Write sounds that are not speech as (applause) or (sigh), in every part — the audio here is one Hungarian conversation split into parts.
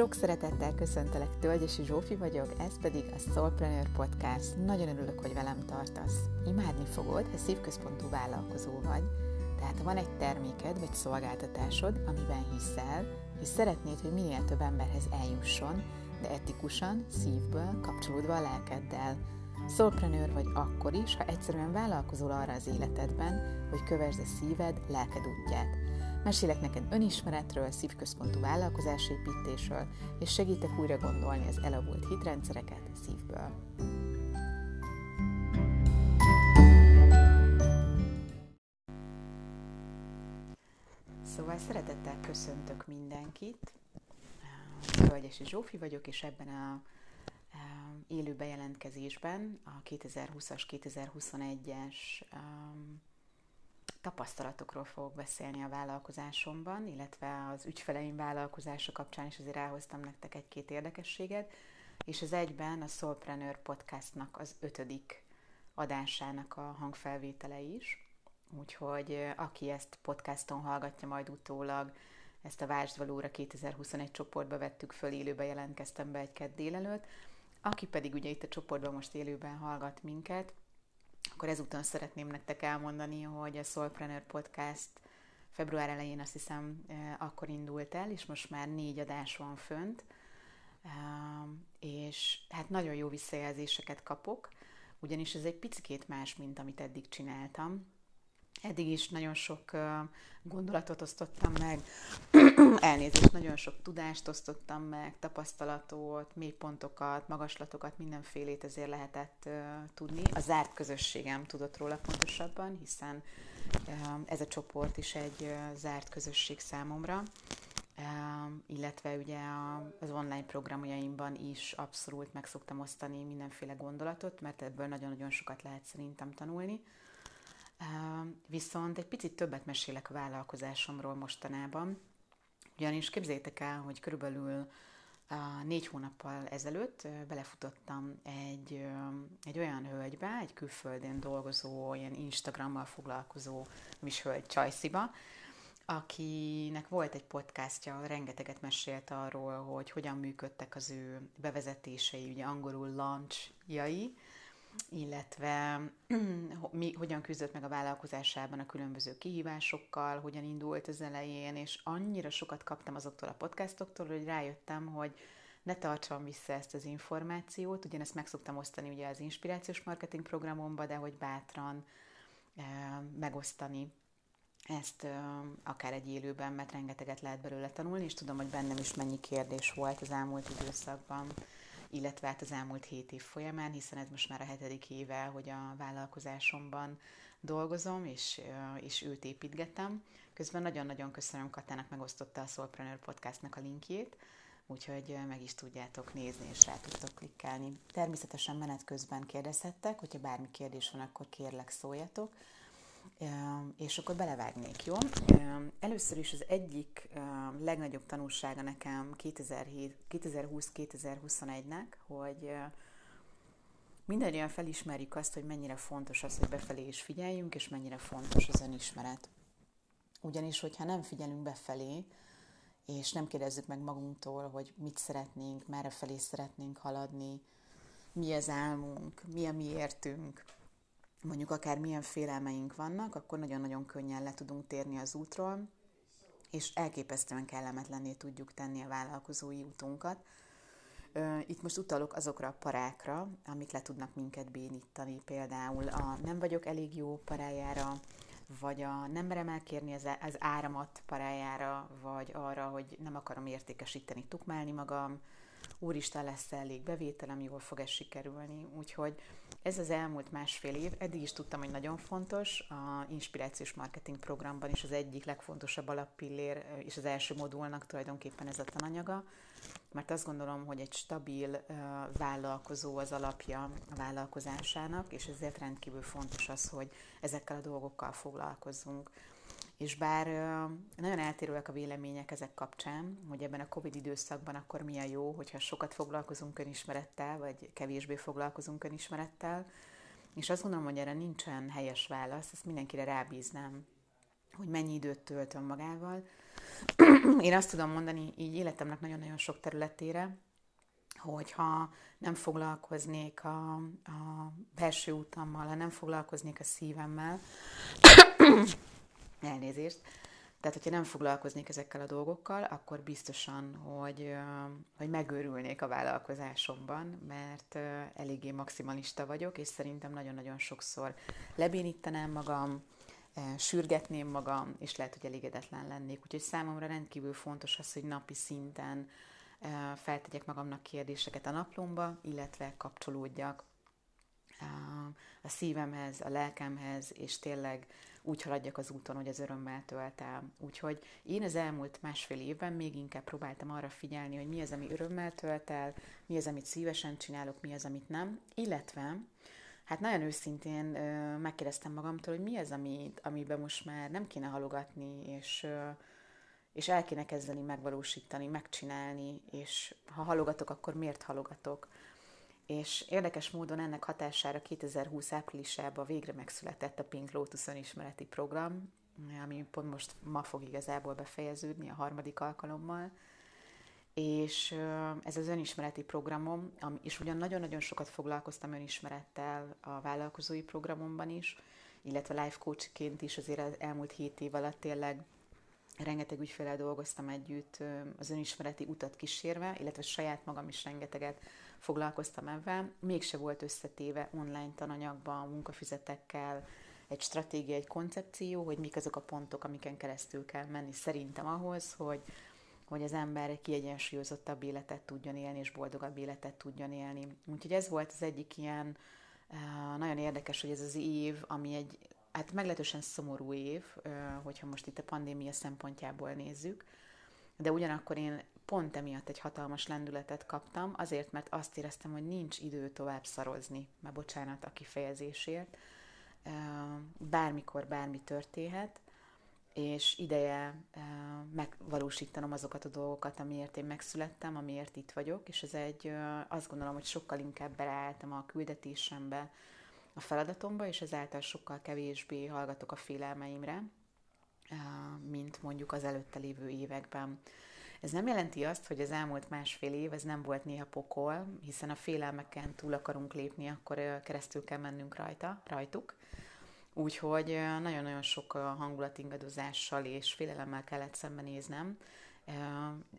Sok szeretettel köszöntelek, Tölgyesi Zsófi vagyok, ez pedig a Soulpreneur Podcast. Nagyon örülök, hogy velem tartasz. Imádni fogod, ha szívközpontú vállalkozó vagy, tehát ha van egy terméked vagy szolgáltatásod, amiben hiszel, és szeretnéd, hogy minél több emberhez eljusson, de etikusan, szívből, kapcsolódva a lelkeddel. Soulpreneur vagy akkor is, ha egyszerűen vállalkozol arra az életedben, hogy kövesd a szíved, lelked útját. Mesélek neked önismeretről, szívközpontú vállalkozásépítésről, és segítek újra gondolni az elavult hitrendszereket szívből. Szóval szeretettel köszöntök mindenkit. Hölgyesi Zsófi vagyok, és ebben a élő bejelentkezésben a 2020-as, 2021-es tapasztalatokról fogok beszélni a vállalkozásomban, illetve az ügyfeleim vállalkozása kapcsán is azért elhoztam nektek egy-két érdekességet, és az egyben a Soulpreneur podcastnak az ötödik adásának a hangfelvétele is. Úgyhogy aki ezt podcaston hallgatja majd utólag, ezt a Vásd Valóra 2021 csoportba vettük föl, élőben jelentkeztem be egy kedd délelőtt. Aki pedig ugye itt a csoportban most élőben hallgat minket, akkor ezúton szeretném nektek elmondani, hogy a Soulpreneur Podcast február elején azt hiszem akkor indult el, és most már négy adás van fönt, és hát nagyon jó visszajelzéseket kapok, ugyanis ez egy picit más, mint amit eddig csináltam. Eddig is nagyon sok gondolatot osztottam meg, (clears throat) elnézést, nagyon sok tudást osztottam meg, tapasztalatot, mélypontokat, magaslatokat, mindenfélét ezért lehetett tudni. A zárt közösségem tudott róla pontosabban, hiszen ez a csoport is egy zárt közösség számomra, illetve ugye az online programjaimban is abszolút meg szoktam osztani mindenféle gondolatot, mert ebből nagyon-nagyon sokat lehet szerintem tanulni. Viszont egy picit többet mesélek a vállalkozásomról mostanában, ugyanis képzeljétek el, hogy körülbelül négy hónappal ezelőtt belefutottam egy, egy olyan hölgybe, egy külföldön dolgozó, ilyen Instagrammal foglalkozó is hölgy Csajsziba, akinek volt egy podcastja, rengeteget mesélt arról, hogy hogyan működtek az ő bevezetései, ugye angolul launchjai, illetve (clears throat) mi, hogyan küzdött meg a vállalkozásában a különböző kihívásokkal, hogyan indult az elején, és annyira sokat kaptam azoktól a podcastoktól, hogy rájöttem, hogy ne tartsam vissza ezt az információt, ugyanezt meg szoktam osztani ugye az inspirációs marketing programomba, de hogy bátran e, megosztani ezt e, akár egy élőben, mert rengeteget lehet belőle tanulni, és tudom, hogy bennem is mennyi kérdés volt az elmúlt időszakban illetve hát az elmúlt hét év folyamán, hiszen ez most már a hetedik éve, hogy a vállalkozásomban dolgozom, és, és őt építgetem. Közben nagyon-nagyon köszönöm Katának megosztotta a Soulpreneur Podcastnak a linkjét, úgyhogy meg is tudjátok nézni, és rá tudtok klikkelni. Természetesen menet közben kérdezhettek, hogyha bármi kérdés van, akkor kérlek szóljatok és akkor belevágnék, jó? Először is az egyik legnagyobb tanulsága nekem 2020-2021-nek, hogy mindannyian felismerjük azt, hogy mennyire fontos az, hogy befelé is figyeljünk, és mennyire fontos az önismeret. Ugyanis, hogyha nem figyelünk befelé, és nem kérdezzük meg magunktól, hogy mit szeretnénk, merre felé szeretnénk haladni, mi az álmunk, mi a mi értünk, mondjuk akár milyen félelmeink vannak, akkor nagyon-nagyon könnyen le tudunk térni az útról, és elképesztően kellemetlenné tudjuk tenni a vállalkozói útunkat. Itt most utalok azokra a parákra, amik le tudnak minket bénítani, például a nem vagyok elég jó parájára, vagy a nem merem elkérni az, az áramat parájára, vagy arra, hogy nem akarom értékesíteni, tukmálni magam, úristen lesz elég bevételem, jól fog ez sikerülni. Úgyhogy ez az elmúlt másfél év, eddig is tudtam, hogy nagyon fontos, a inspirációs marketing programban is az egyik legfontosabb alappillér, és az első modulnak tulajdonképpen ez a tananyaga, mert azt gondolom, hogy egy stabil vállalkozó az alapja a vállalkozásának, és ezért rendkívül fontos az, hogy ezekkel a dolgokkal foglalkozzunk. És bár nagyon eltérőek a vélemények ezek kapcsán, hogy ebben a Covid időszakban akkor milyen jó, hogyha sokat foglalkozunk önismerettel, vagy kevésbé foglalkozunk önismerettel, és azt gondolom, hogy erre nincsen helyes válasz, ezt mindenkire rábíznám, hogy mennyi időt tölt magával, (clears throat) én azt tudom mondani így életemnek nagyon-nagyon sok területére, hogyha nem foglalkoznék a, a belső utammal, ha nem foglalkoznék a szívemmel, (clears throat) elnézést, tehát, hogyha nem foglalkoznék ezekkel a dolgokkal, akkor biztosan, hogy, hogy megőrülnék a vállalkozásomban, mert eléggé maximalista vagyok, és szerintem nagyon-nagyon sokszor lebénítanám magam, sürgetném magam, és lehet, hogy elégedetlen lennék. Úgyhogy számomra rendkívül fontos az, hogy napi szinten feltegyek magamnak kérdéseket a naplomba, illetve kapcsolódjak a szívemhez, a lelkemhez, és tényleg úgy haladjak az úton, hogy az örömmel tölt el. Úgyhogy én az elmúlt másfél évben még inkább próbáltam arra figyelni, hogy mi az, ami örömmel tölt el, mi az, amit szívesen csinálok, mi az, amit nem, illetve Hát nagyon őszintén ö, megkérdeztem magamtól, hogy mi az, amit, amiben most már nem kéne halogatni, és, ö, és el kéne kezdeni megvalósítani, megcsinálni, és ha halogatok, akkor miért halogatok? És érdekes módon ennek hatására 2020 áprilisában végre megszületett a Pink Lotus önismereti program, ami pont most ma fog igazából befejeződni a harmadik alkalommal. És ez az önismereti programom, és ugyan nagyon-nagyon sokat foglalkoztam önismerettel a vállalkozói programomban is, illetve life coachként is azért az elmúlt hét év alatt tényleg rengeteg ügyfélel dolgoztam együtt az önismereti utat kísérve, illetve saját magam is rengeteget foglalkoztam ebben, mégse volt összetéve online tananyagban, munkafizetekkel, egy stratégia, egy koncepció, hogy mik azok a pontok, amiken keresztül kell menni szerintem ahhoz, hogy, hogy az ember egy kiegyensúlyozottabb életet tudjon élni, és boldogabb életet tudjon élni. Úgyhogy ez volt az egyik ilyen nagyon érdekes, hogy ez az év, ami egy hát meglehetősen szomorú év, hogyha most itt a pandémia szempontjából nézzük, de ugyanakkor én pont emiatt egy hatalmas lendületet kaptam, azért, mert azt éreztem, hogy nincs idő tovább szarozni, mert bocsánat a kifejezésért, bármikor bármi történhet, és ideje megvalósítanom azokat a dolgokat, amiért én megszülettem, amiért itt vagyok, és ez egy, azt gondolom, hogy sokkal inkább beleálltam a küldetésembe, a feladatomba, és ezáltal sokkal kevésbé hallgatok a félelmeimre, mint mondjuk az előtte lévő években. Ez nem jelenti azt, hogy az elmúlt másfél év ez nem volt néha pokol, hiszen a félelmeken túl akarunk lépni, akkor keresztül kell mennünk rajta, rajtuk. Úgyhogy nagyon-nagyon sok hangulatingadozással és félelemmel kellett szembenéznem,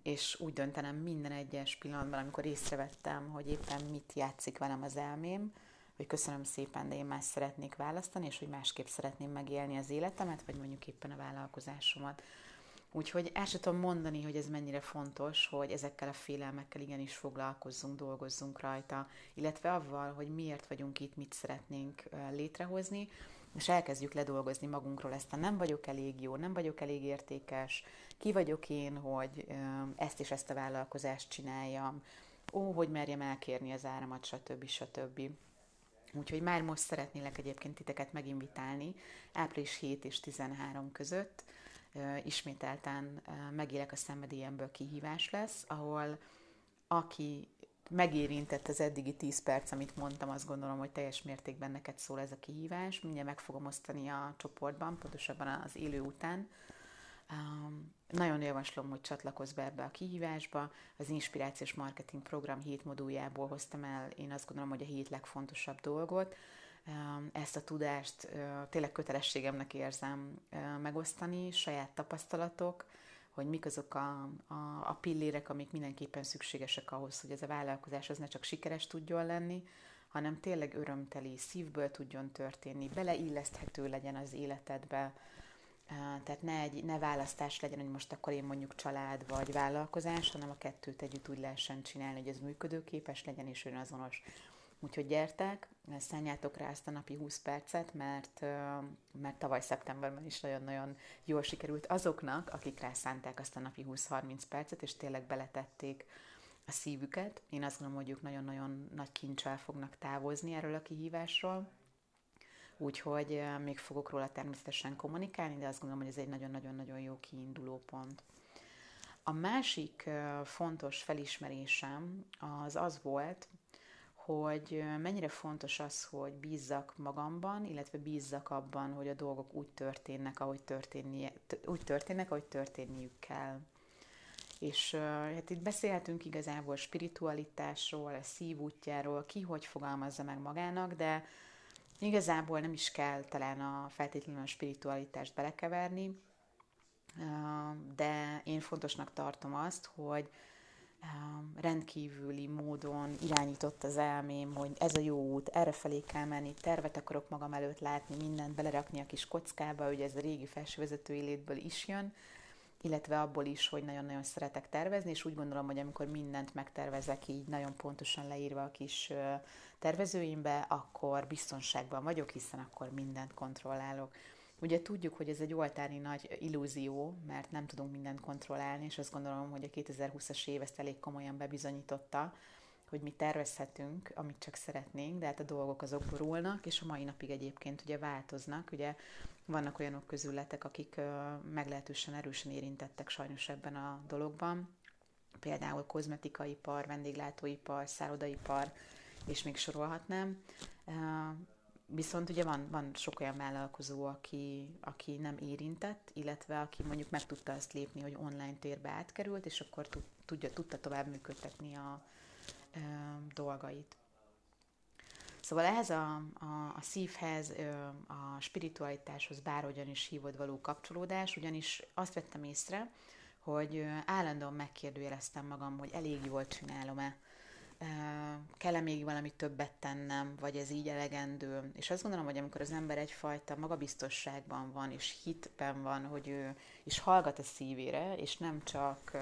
és úgy döntenem minden egyes pillanatban, amikor észrevettem, hogy éppen mit játszik velem az elmém, hogy köszönöm szépen, de én más szeretnék választani, és hogy másképp szeretném megélni az életemet, vagy mondjuk éppen a vállalkozásomat. Úgyhogy el sem tudom mondani, hogy ez mennyire fontos, hogy ezekkel a félelmekkel igenis foglalkozzunk, dolgozzunk rajta, illetve avval, hogy miért vagyunk itt, mit szeretnénk létrehozni, és elkezdjük ledolgozni magunkról ezt a nem vagyok elég jó, nem vagyok elég értékes, ki vagyok én, hogy ezt és ezt a vállalkozást csináljam, ó, hogy merjem elkérni az áramat, stb. stb. Úgyhogy már most szeretnélek egyébként titeket meginvitálni április 7 és 13 között, ismételten megélek a szenvedélyemből kihívás lesz, ahol aki megérintett az eddigi 10 perc, amit mondtam, azt gondolom, hogy teljes mértékben neked szól ez a kihívás. Mindjárt meg fogom osztani a csoportban, pontosabban az élő után. Nagyon javaslom, hogy csatlakozz be ebbe a kihívásba. Az Inspirációs Marketing Program hét moduljából hoztam el, én azt gondolom, hogy a hét legfontosabb dolgot. Ezt a tudást tényleg kötelességemnek érzem megosztani, saját tapasztalatok, hogy mik azok a, a, a pillérek, amik mindenképpen szükségesek ahhoz, hogy ez a vállalkozás az ne csak sikeres tudjon lenni, hanem tényleg örömteli, szívből tudjon történni, beleilleszthető legyen az életedbe, tehát ne, egy, ne választás legyen, hogy most akkor én mondjuk család vagy vállalkozás, hanem a kettőt együtt úgy lehessen csinálni, hogy ez működőképes legyen és önazonos. Úgyhogy gyertek, szálljátok rá ezt a napi 20 percet, mert, mert tavaly szeptemberben is nagyon-nagyon jól sikerült azoknak, akik rá szánták azt a napi 20-30 percet, és tényleg beletették a szívüket. Én azt gondolom, hogy ők nagyon-nagyon nagy kincsel fognak távozni erről a kihívásról. Úgyhogy még fogok róla természetesen kommunikálni, de azt gondolom, hogy ez egy nagyon-nagyon-nagyon jó kiinduló pont. A másik fontos felismerésem az az volt, hogy mennyire fontos az, hogy bízzak magamban, illetve bízzak abban, hogy a dolgok úgy történnek, ahogy, történnie, úgy történnek, ahogy történniük kell. És hát itt beszélhetünk igazából spiritualitásról, a szívútjáról, ki hogy fogalmazza meg magának, de igazából nem is kell talán a feltétlenül a spiritualitást belekeverni, de én fontosnak tartom azt, hogy rendkívüli módon irányított az elmém, hogy ez a jó út, erre felé kell menni, tervet akarok magam előtt látni, mindent belerakni a kis kockába, ugye ez a régi felsővezetői létből is jön, illetve abból is, hogy nagyon-nagyon szeretek tervezni, és úgy gondolom, hogy amikor mindent megtervezek így nagyon pontosan leírva a kis tervezőimbe, akkor biztonságban vagyok, hiszen akkor mindent kontrollálok. Ugye tudjuk, hogy ez egy oltári nagy illúzió, mert nem tudunk mindent kontrollálni, és azt gondolom, hogy a 2020-as év ezt elég komolyan bebizonyította, hogy mi tervezhetünk, amit csak szeretnénk, de hát a dolgok azok borulnak, és a mai napig egyébként ugye változnak. Ugye vannak olyanok közületek, akik meglehetősen erősen érintettek sajnos ebben a dologban, például kozmetikaipar, vendéglátóipar, szállodaipar, és még sorolhatnám. Viszont ugye van, van sok olyan vállalkozó, aki, aki nem érintett, illetve aki mondjuk meg tudta azt lépni, hogy online térbe átkerült, és akkor tudja, tudta tovább működtetni a e, dolgait. Szóval ehhez a, a, a szívhez, a spiritualitáshoz bárhogyan is hívod való kapcsolódás, ugyanis azt vettem észre, hogy állandóan megkérdőjeleztem magam, hogy elég jól csinálom-e, kell-e még valami többet tennem, vagy ez így elegendő. És azt gondolom, hogy amikor az ember egyfajta magabiztosságban van, és hitben van, hogy ő is hallgat a szívére, és nem csak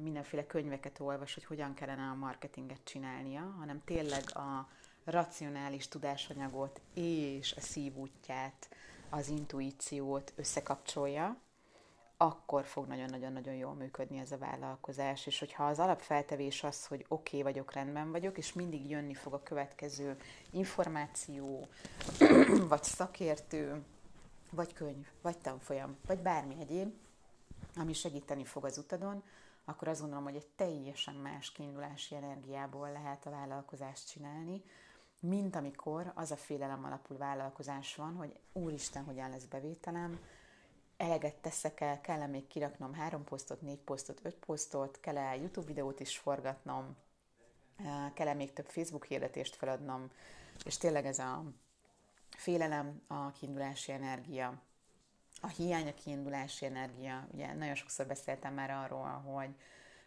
mindenféle könyveket olvas, hogy hogyan kellene a marketinget csinálnia, hanem tényleg a racionális tudásanyagot és a szívútját, az intuíciót összekapcsolja, akkor fog nagyon-nagyon-nagyon jól működni ez a vállalkozás. És hogyha az alapfeltevés az, hogy oké okay vagyok, rendben vagyok, és mindig jönni fog a következő információ, (clears throat) vagy szakértő, vagy könyv, vagy tanfolyam, vagy bármi egyéb, ami segíteni fog az utadon, akkor azt gondolom, hogy egy teljesen más kiindulási energiából lehet a vállalkozást csinálni, mint amikor az a félelem alapú vállalkozás van, hogy úristen, hogyan lesz bevételem, eleget teszek el, kell-e még kiraknom három posztot, négy posztot, öt posztot, kell-e YouTube videót is forgatnom, kell-e még több Facebook hirdetést feladnom, és tényleg ez a félelem, a kiindulási energia, a hiány a kiindulási energia. Ugye nagyon sokszor beszéltem már arról, hogy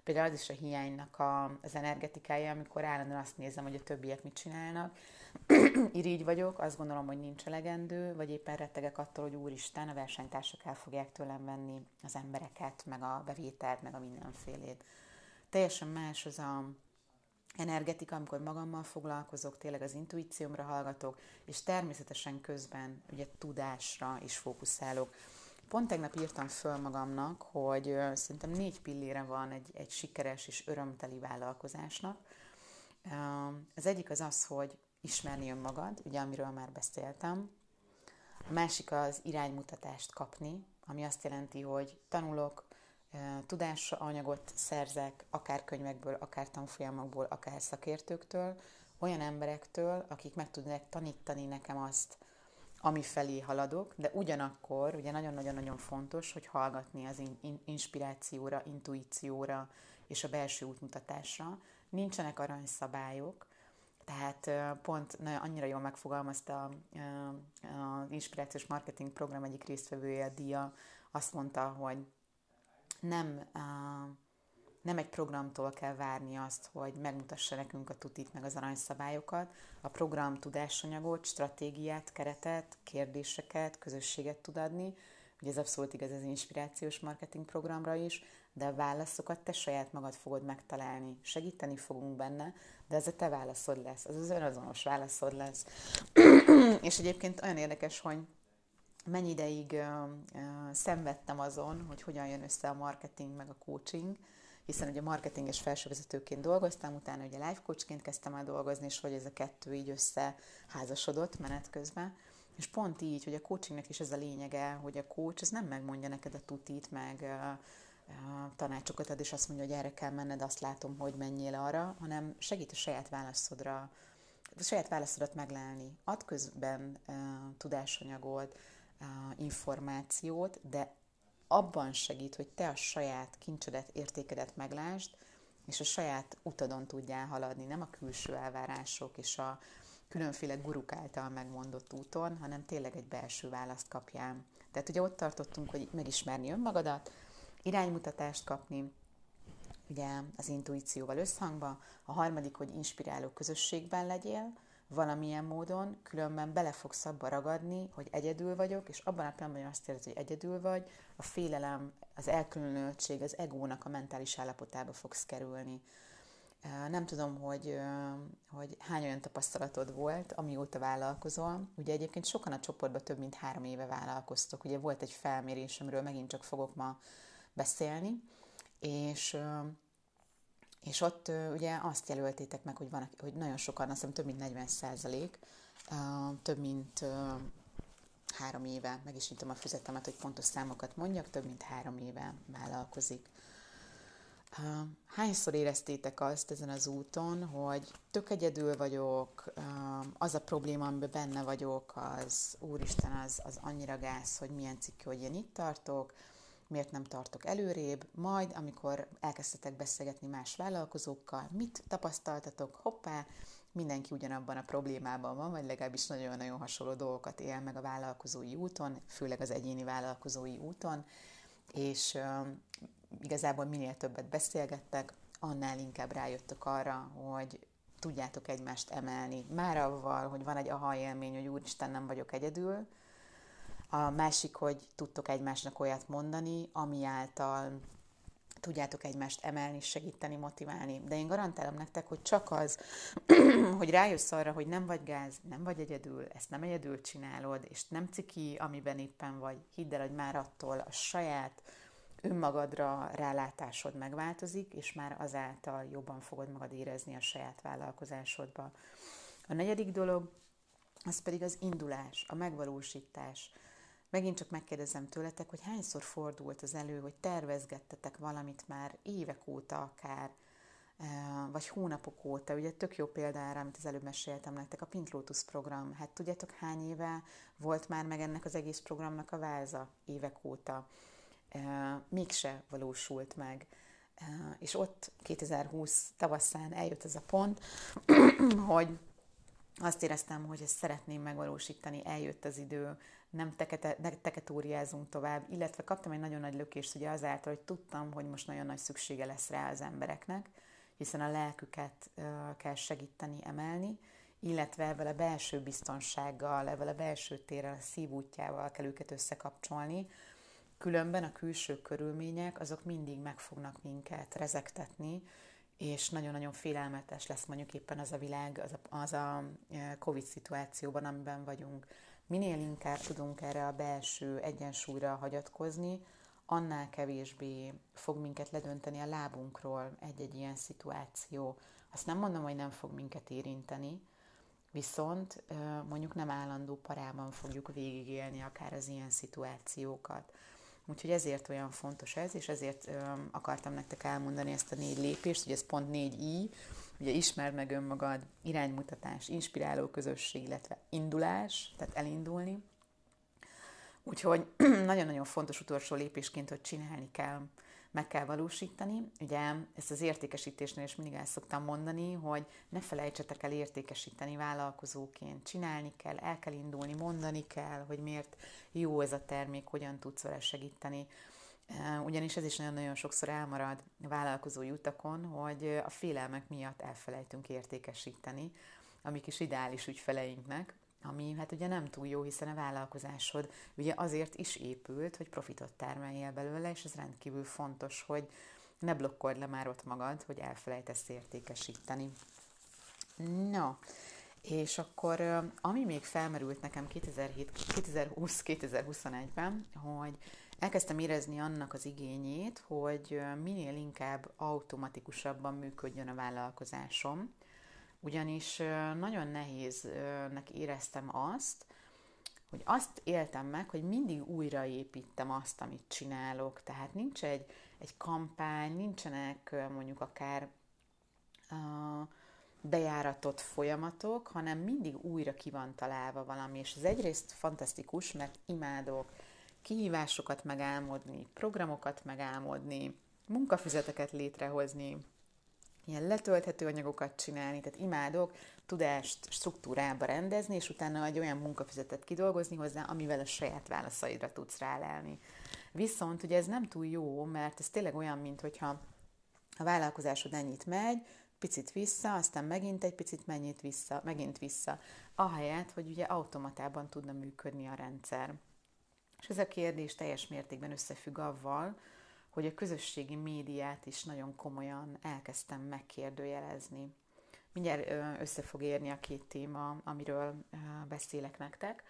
például az is a hiánynak a, az energetikája, amikor állandóan azt nézem, hogy a többiek mit csinálnak, (clears throat) irigy vagyok, azt gondolom, hogy nincs elegendő, vagy éppen rettegek attól, hogy úristen, a versenytársak el fogják tőlem venni az embereket, meg a bevételt, meg a mindenfélét. Teljesen más az a energetika, amikor magammal foglalkozok, tényleg az intuíciómra hallgatok, és természetesen közben ugye tudásra is fókuszálok. Pont tegnap írtam föl magamnak, hogy szerintem négy pillére van egy, egy sikeres és örömteli vállalkozásnak. Az egyik az az, hogy ismerni önmagad, ugye amiről már beszéltem. A másik az iránymutatást kapni, ami azt jelenti, hogy tanulok, tudásanyagot szerzek, akár könyvekből, akár tanfolyamokból, akár szakértőktől, olyan emberektől, akik meg tudnak tanítani nekem azt, ami felé haladok, de ugyanakkor ugye nagyon-nagyon-nagyon fontos, hogy hallgatni az in- inspirációra, intuícióra és a belső útmutatásra. Nincsenek aranyszabályok, tehát pont annyira jól megfogalmazta az Inspirációs Marketing Program egyik résztvevője, Dia, azt mondta, hogy nem, nem egy programtól kell várni azt, hogy megmutassa nekünk a tutit meg az aranyszabályokat. A program tudásanyagot, stratégiát, keretet, kérdéseket, közösséget tud adni. Ugye ez abszolút igaz az inspirációs marketing programra is, de a válaszokat te saját magad fogod megtalálni. Segíteni fogunk benne, de ez a te válaszod lesz, az az önazonos válaszod lesz. (clears throat) és egyébként olyan érdekes, hogy mennyi ideig uh, uh, szenvedtem azon, hogy hogyan jön össze a marketing meg a coaching, hiszen ugye marketinges felsővezetőként dolgoztam, utána ugye life coachként kezdtem el dolgozni, és hogy ez a kettő így összeházasodott menet közben. És pont így, hogy a coachingnek is ez a lényege, hogy a coach az nem megmondja neked a tutit, meg tanácsokat ad, és azt mondja, hogy erre kell menned, azt látom, hogy menjél arra, hanem segít a saját válaszodra, a saját válaszodat meglelni. Ad közben uh, tudásanyagot, uh, információt, de abban segít, hogy te a saját kincsedet, értékedet meglásd, és a saját utadon tudjál haladni, nem a külső elvárások és a különféle guruk által megmondott úton, hanem tényleg egy belső választ kapjál. Tehát ugye ott tartottunk, hogy megismerni önmagadat, iránymutatást kapni, ugye az intuícióval összhangba, a harmadik, hogy inspiráló közösségben legyél, valamilyen módon, különben bele fogsz abba ragadni, hogy egyedül vagyok, és abban a pillanatban, hogy azt érzed, hogy egyedül vagy, a félelem, az elkülönültség, az egónak a mentális állapotába fogsz kerülni. Nem tudom, hogy, hogy hány olyan tapasztalatod volt, amióta vállalkozol. Ugye egyébként sokan a csoportban több mint három éve vállalkoztok. Ugye volt egy felmérés, amiről megint csak fogok ma beszélni, és és ott ugye azt jelöltétek meg, hogy, van, hogy nagyon sokan, azt hiszem több mint 40 százalék, több mint három éve, meg is nyitom a füzetemet, hogy pontos számokat mondjak, több mint három éve vállalkozik. Hányszor éreztétek azt ezen az úton, hogy tök egyedül vagyok, az a probléma, amiben benne vagyok, az úristen, az, az annyira gáz, hogy milyen cikk, hogy én itt tartok, miért nem tartok előrébb, majd amikor elkezdtetek beszélgetni más vállalkozókkal, mit tapasztaltatok, hoppá, mindenki ugyanabban a problémában van, vagy legalábbis nagyon-nagyon hasonló dolgokat él meg a vállalkozói úton, főleg az egyéni vállalkozói úton, és uh, igazából minél többet beszélgettek, annál inkább rájöttök arra, hogy tudjátok egymást emelni. Már avval, hogy van egy aha élmény, hogy úristen, nem vagyok egyedül, a másik, hogy tudtok egymásnak olyat mondani, ami által tudjátok egymást emelni, segíteni, motiválni. De én garantálom nektek, hogy csak az, (clears throat) hogy rájössz arra, hogy nem vagy gáz, nem vagy egyedül, ezt nem egyedül csinálod, és nem ciki, amiben éppen vagy, hidd el, hogy már attól a saját önmagadra rálátásod megváltozik, és már azáltal jobban fogod magad érezni a saját vállalkozásodba. A negyedik dolog, az pedig az indulás, a megvalósítás. Megint csak megkérdezem tőletek, hogy hányszor fordult az elő, hogy tervezgettetek valamit már évek óta akár, vagy hónapok óta. Ugye tök jó példára, amit az előbb meséltem nektek, a Pink Lotus program. Hát tudjátok, hány éve volt már meg ennek az egész programnak a váza évek óta. Mégse valósult meg. És ott 2020 tavaszán eljött ez a pont, (clears throat) hogy azt éreztem, hogy ezt szeretném megvalósítani, eljött az idő, nem tekete, teketóriázunk tovább, illetve kaptam egy nagyon nagy lökést ugye azáltal, hogy tudtam, hogy most nagyon nagy szüksége lesz rá az embereknek, hiszen a lelküket kell segíteni, emelni, illetve ebben a belső biztonsággal, ebben a belső térrel, a szívútjával kell őket összekapcsolni, különben a külső körülmények azok mindig meg fognak minket rezektetni, és nagyon-nagyon félelmetes lesz mondjuk éppen az a világ, az a, az a Covid szituációban, amiben vagyunk minél inkább tudunk erre a belső egyensúlyra hagyatkozni, annál kevésbé fog minket ledönteni a lábunkról egy-egy ilyen szituáció. Azt nem mondom, hogy nem fog minket érinteni, viszont mondjuk nem állandó parában fogjuk végigélni akár az ilyen szituációkat. Úgyhogy ezért olyan fontos ez, és ezért akartam nektek elmondani ezt a négy lépést, hogy ez pont négy i, Ugye ismerd meg önmagad, iránymutatás, inspiráló közösség, illetve indulás, tehát elindulni. Úgyhogy (clears throat) nagyon-nagyon fontos utolsó lépésként, hogy csinálni kell, meg kell valósítani. Ugye ezt az értékesítésnél is mindig el szoktam mondani, hogy ne felejtsetek el értékesíteni vállalkozóként. Csinálni kell, el kell indulni, mondani kell, hogy miért jó ez a termék, hogyan tudsz vele segíteni ugyanis ez is nagyon-nagyon sokszor elmarad vállalkozói utakon, hogy a félelmek miatt elfelejtünk értékesíteni a mi kis ideális ügyfeleinknek, ami hát ugye nem túl jó, hiszen a vállalkozásod ugye azért is épült, hogy profitot termeljél belőle, és ez rendkívül fontos, hogy ne blokkold le már ott magad, hogy elfelejtesz értékesíteni. No, és akkor ami még felmerült nekem 2020-2021-ben, hogy elkezdtem érezni annak az igényét, hogy minél inkább automatikusabban működjön a vállalkozásom, ugyanis nagyon nehéznek éreztem azt, hogy azt éltem meg, hogy mindig újraépítem azt, amit csinálok. Tehát nincs egy, egy kampány, nincsenek mondjuk akár uh, bejáratott folyamatok, hanem mindig újra ki van találva valami, és ez egyrészt fantasztikus, mert imádok kihívásokat megálmodni, programokat megálmodni, munkafüzeteket létrehozni, ilyen letölthető anyagokat csinálni, tehát imádok tudást struktúrába rendezni, és utána egy olyan munkafüzetet kidolgozni hozzá, amivel a saját válaszaidra tudsz rálelni. Viszont ugye ez nem túl jó, mert ez tényleg olyan, mint hogyha a vállalkozásod ennyit megy, picit vissza, aztán megint egy picit mennyit vissza, megint vissza, ahelyett, hogy ugye automatában tudna működni a rendszer. És ez a kérdés teljes mértékben összefügg avval, hogy a közösségi médiát is nagyon komolyan elkezdtem megkérdőjelezni. Mindjárt össze fog érni a két téma, amiről beszélek nektek.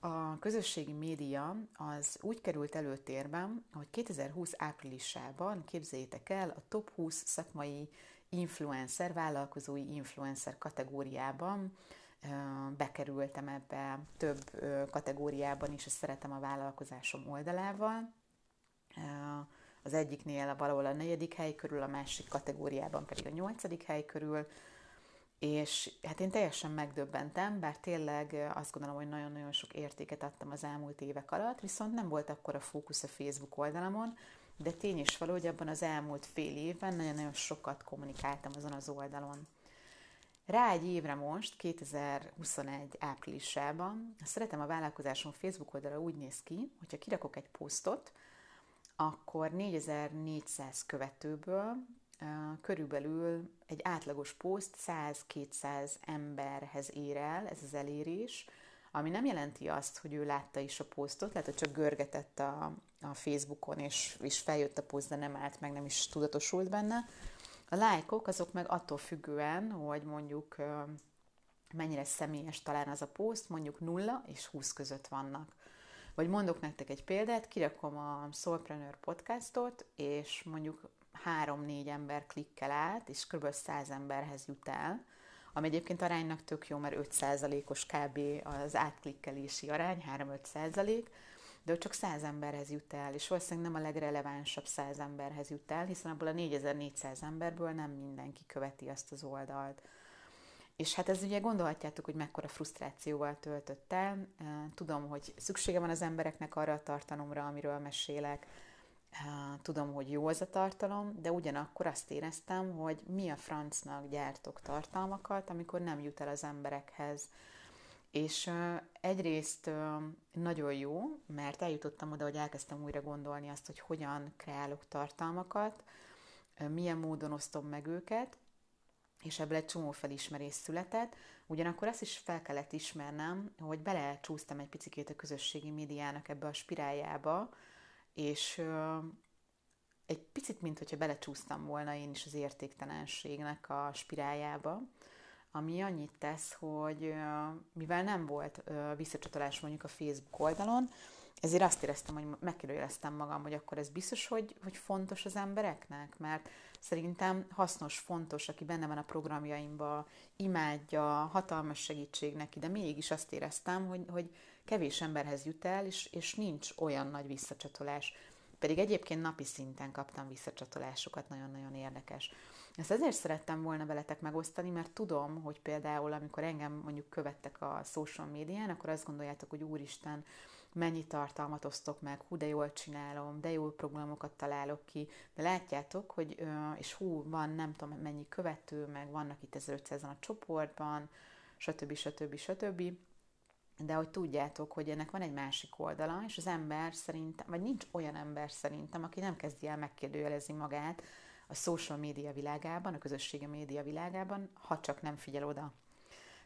A közösségi média az úgy került előtérben, hogy 2020 áprilisában, képzeljétek el, a top 20 szakmai influencer, vállalkozói influencer kategóriában bekerültem ebbe több kategóriában is, és szeretem a vállalkozásom oldalával. Az egyiknél valahol a negyedik hely körül, a másik kategóriában pedig a nyolcadik hely körül, és hát én teljesen megdöbbentem, bár tényleg azt gondolom, hogy nagyon-nagyon sok értéket adtam az elmúlt évek alatt, viszont nem volt akkor a fókusz a Facebook oldalamon, de tény is való, hogy abban az elmúlt fél évben nagyon-nagyon sokat kommunikáltam azon az oldalon. Rá egy évre most, 2021 áprilisában, szeretem a vállalkozásom Facebook oldala úgy néz ki, hogyha kirakok egy posztot, akkor 4400 követőből körülbelül egy átlagos poszt 100-200 emberhez ér el, ez az elérés, ami nem jelenti azt, hogy ő látta is a posztot, lehet, hogy csak görgetett a, a Facebookon, és, és feljött a poszt, de nem állt meg, nem is tudatosult benne. A lájkok azok meg attól függően, hogy mondjuk mennyire személyes talán az a poszt, mondjuk 0 és 20 között vannak. Vagy mondok nektek egy példát, kirakom a Soulpreneur podcastot, és mondjuk 3-4 ember klikkel át, és kb. 100 emberhez jut el, ami egyébként aránynak tök jó, mert 5%-os kb. az átklikkelési arány, 3-5%, de csak 100 emberhez jut el, és valószínűleg nem a legrelevánsabb 100 emberhez jut el, hiszen abból a 4400 emberből nem mindenki követi azt az oldalt. És hát ez ugye gondolhatjátok, hogy mekkora frusztrációval töltött el. Tudom, hogy szüksége van az embereknek arra a tartalomra, amiről mesélek. Tudom, hogy jó az a tartalom, de ugyanakkor azt éreztem, hogy mi a francnak gyártok tartalmakat, amikor nem jut el az emberekhez. És egyrészt nagyon jó, mert eljutottam oda, hogy elkezdtem újra gondolni azt, hogy hogyan kreálok tartalmakat, milyen módon osztom meg őket, és ebből egy csomó felismerés született. Ugyanakkor azt is fel kellett ismernem, hogy belecsúsztam egy picit a közösségi médiának ebbe a spiráljába, és egy picit, mint hogyha belecsúsztam volna én is az értéktelenségnek a spiráljába, ami annyit tesz, hogy mivel nem volt visszacsatolás mondjuk a Facebook oldalon, ezért azt éreztem, hogy megkérdőjeleztem magam, hogy akkor ez biztos, hogy, hogy fontos az embereknek, mert szerintem hasznos, fontos, aki benne van a programjaimba, imádja, hatalmas segítség neki, de mégis azt éreztem, hogy, hogy kevés emberhez jut el, és, és nincs olyan nagy visszacsatolás. Pedig egyébként napi szinten kaptam visszacsatolásokat, nagyon-nagyon érdekes. Ezt ezért szerettem volna veletek megosztani, mert tudom, hogy például, amikor engem mondjuk követtek a social médián, akkor azt gondoljátok, hogy úristen, mennyi tartalmat osztok meg, hú, de jól csinálom, de jó programokat találok ki, de látjátok, hogy, és hú, van nem tudom mennyi követő, meg vannak itt 1500 a csoportban, stb. stb. stb. De hogy tudjátok, hogy ennek van egy másik oldala, és az ember szerintem, vagy nincs olyan ember szerintem, aki nem kezdi el megkérdőjelezni magát a social média világában, a közösségi média világában, ha csak nem figyel oda.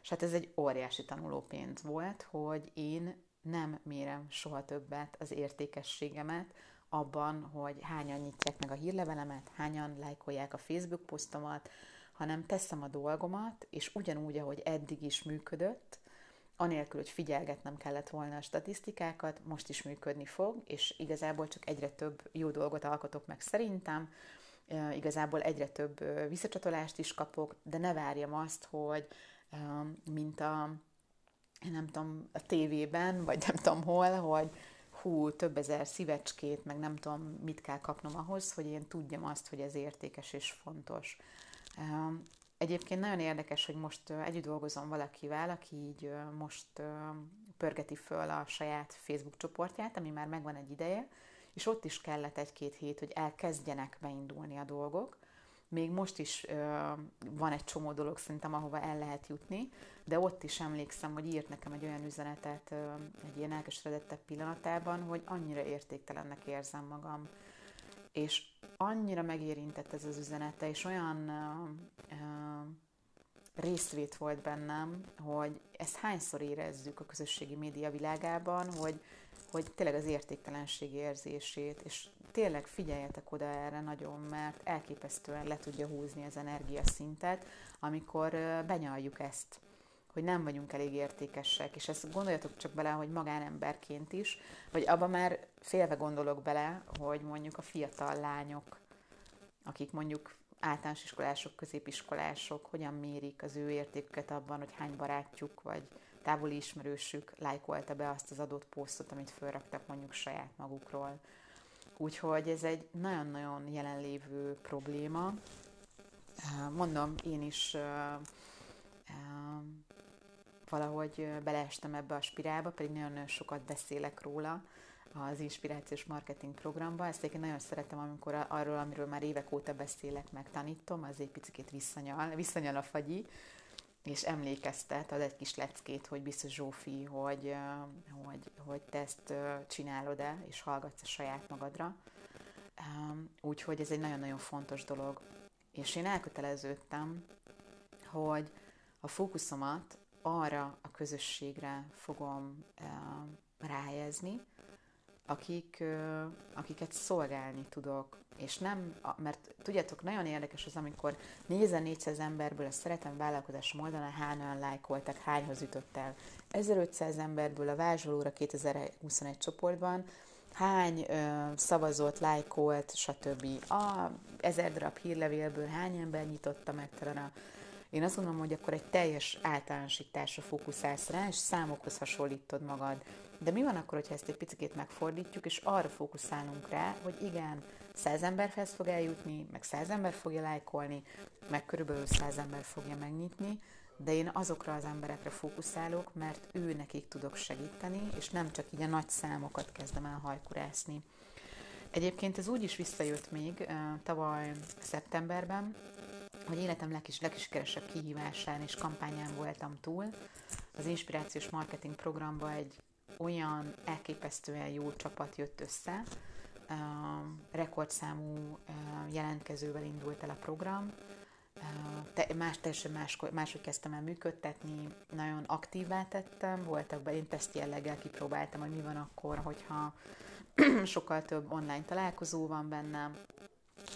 És hát ez egy óriási tanulópénz volt, hogy én nem mérem soha többet az értékességemet abban, hogy hányan nyitják meg a hírlevelemet, hányan lájkolják a Facebook posztomat, hanem teszem a dolgomat, és ugyanúgy, ahogy eddig is működött, anélkül, hogy figyelgetnem kellett volna a statisztikákat, most is működni fog, és igazából csak egyre több jó dolgot alkotok meg szerintem, igazából egyre több visszacsatolást is kapok, de ne várjam azt, hogy mint a nem tudom, a tévében, vagy nem tudom hol, hogy hú, több ezer szívecskét, meg nem tudom, mit kell kapnom ahhoz, hogy én tudjam azt, hogy ez értékes és fontos. Egyébként nagyon érdekes, hogy most együtt dolgozom valakivel, aki így most pörgeti föl a saját Facebook csoportját, ami már megvan egy ideje, és ott is kellett egy-két hét, hogy elkezdjenek beindulni a dolgok. Még most is van egy csomó dolog szerintem, ahova el lehet jutni, de ott is emlékszem, hogy írt nekem egy olyan üzenetet egy ilyen elkeseredettebb pillanatában, hogy annyira értéktelennek érzem magam. És annyira megérintett ez az üzenete, és olyan ö, ö, részvét volt bennem, hogy ezt hányszor érezzük a közösségi média világában, hogy, hogy tényleg az értéktelenség érzését, és tényleg figyeljetek oda erre nagyon, mert elképesztően le tudja húzni az energiaszintet, amikor benyaljuk ezt, hogy nem vagyunk elég értékesek, és ezt gondoljatok csak bele, hogy magánemberként is, vagy abban már félve gondolok bele, hogy mondjuk a fiatal lányok, akik mondjuk általános iskolások, középiskolások hogyan mérik az ő értéküket abban, hogy hány barátjuk vagy távoli ismerősük lájkolta be azt az adott posztot, amit felraktak mondjuk saját magukról. Úgyhogy ez egy nagyon-nagyon jelenlévő probléma. Mondom, én is valahogy beleestem ebbe a spirálba, pedig nagyon-nagyon sokat beszélek róla, az inspirációs marketing programba. Ezt én nagyon szeretem, amikor arról, amiről már évek óta beszélek, meg tanítom, az egy picit visszanyal, visszanyal a fagyi, és emlékeztet, az egy kis leckét, hogy biztos Zsófi, hogy, hogy, hogy te ezt csinálod-e, és hallgatsz a saját magadra. Úgyhogy ez egy nagyon-nagyon fontos dolog. És én elköteleződtem, hogy a fókuszomat arra a közösségre fogom ráhelyezni, akik, akiket szolgálni tudok. És nem, mert tudjátok, nagyon érdekes az, amikor 4400 emberből a Szeretem Vállalkozásom oldalán hányan lájkoltak, hányhoz jutott el. 1500 emberből a Vázsolóra 2021 csoportban hány ö, szavazott, lájkolt, stb. A ezer darab hírlevélből hány ember nyitotta meg talán a én azt gondolom, hogy akkor egy teljes általánosításra fókuszálsz rá, és számokhoz hasonlítod magad. De mi van akkor, hogyha ezt egy picit megfordítjuk, és arra fókuszálunk rá, hogy igen, száz emberhez fog eljutni, meg száz ember fogja lájkolni, meg körülbelül száz ember fogja megnyitni, de én azokra az emberekre fókuszálok, mert ő nekik tudok segíteni, és nem csak így a nagy számokat kezdem el hajkurászni. Egyébként ez úgy is visszajött még tavaly szeptemberben, hogy életem legkis, legsikeresebb kihívásán és kampányán voltam túl. Az inspirációs marketing programba egy olyan elképesztően jó csapat jött össze, uh, rekordszámú uh, jelentkezővel indult el a program, uh, te, más, teljesen más, kezdtem el működtetni, nagyon aktívvá tettem, voltak be, én teszt jelleggel kipróbáltam, hogy mi van akkor, hogyha (clears throat) sokkal több online találkozó van bennem,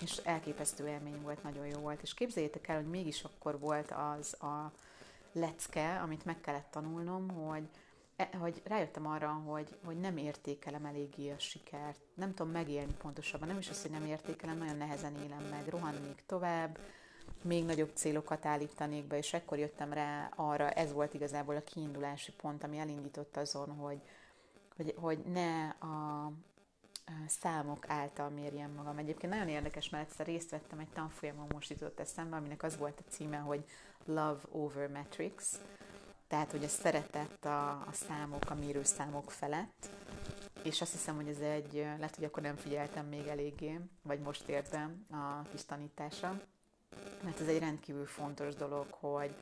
és elképesztő élmény volt, nagyon jó volt. És képzeljétek el, hogy mégis akkor volt az a lecke, amit meg kellett tanulnom, hogy, e, hogy rájöttem arra, hogy, hogy nem értékelem eléggé a sikert. Nem tudom megélni pontosabban, nem is az, hogy nem értékelem, nagyon nehezen élem meg, rohannék tovább, még nagyobb célokat állítanék be, és ekkor jöttem rá arra, ez volt igazából a kiindulási pont, ami elindított azon, hogy, hogy, hogy ne a, számok által mérjem magam. Egyébként nagyon érdekes, mert egyszer részt vettem egy tanfolyamon, most jutott eszembe, aminek az volt a címe, hogy Love Over Metrics, tehát, hogy a szeretet a, a számok, a mérőszámok felett, és azt hiszem, hogy ez egy, lehet, hogy akkor nem figyeltem még eléggé, vagy most értem a kis tanításra, mert ez egy rendkívül fontos dolog, hogy,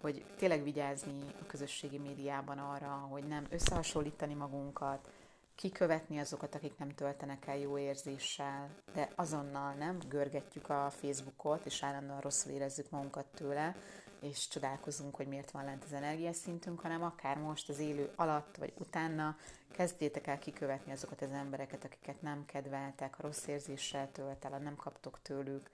hogy tényleg vigyázni a közösségi médiában arra, hogy nem összehasonlítani magunkat, kikövetni azokat, akik nem töltenek el jó érzéssel, de azonnal nem? Görgetjük a Facebookot, és állandóan rosszul érezzük magunkat tőle, és csodálkozunk, hogy miért van lent az energiaszintünk, hanem akár most az élő alatt, vagy utána kezdjétek el kikövetni azokat az embereket, akiket nem kedveltek, a rossz érzéssel tölt el, nem kaptok tőlük,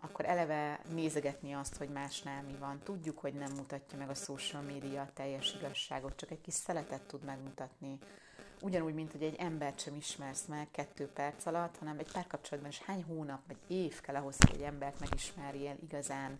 akkor eleve nézegetni azt, hogy másnál mi van. Tudjuk, hogy nem mutatja meg a social media a teljes igazságot, csak egy kis szeletet tud megmutatni ugyanúgy, mint hogy egy embert sem ismersz meg kettő perc alatt, hanem egy párkapcsolatban is hány hónap vagy év kell ahhoz, hogy egy embert megismerjél igazán.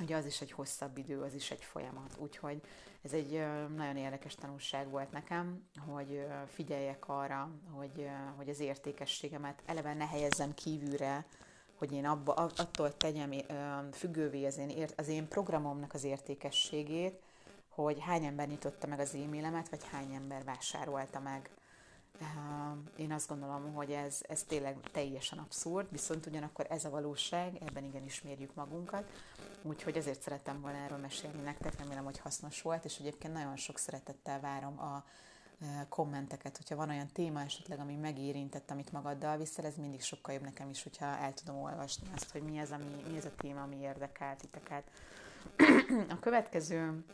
ugye az is egy hosszabb idő, az is egy folyamat. Úgyhogy ez egy nagyon érdekes tanulság volt nekem, hogy figyeljek arra, hogy, hogy az értékességemet eleve ne helyezzem kívülre, hogy én abba, attól tegyem függővé az én, az én programomnak az értékességét, hogy hány ember nyitotta meg az e-mailemet, vagy hány ember vásárolta meg. Én azt gondolom, hogy ez, ez tényleg teljesen abszurd, viszont ugyanakkor ez a valóság, ebben igenis mérjük magunkat, úgyhogy ezért szerettem volna erről mesélni nektek, remélem, hogy hasznos volt, és egyébként nagyon sok szeretettel várom a kommenteket, hogyha van olyan téma esetleg, ami megérintett, amit magaddal viszel, ez mindig sokkal jobb nekem is, hogyha el tudom olvasni azt, hogy mi ez, ami, mi ez a téma, ami érdekelt titeket. (clears throat) A következő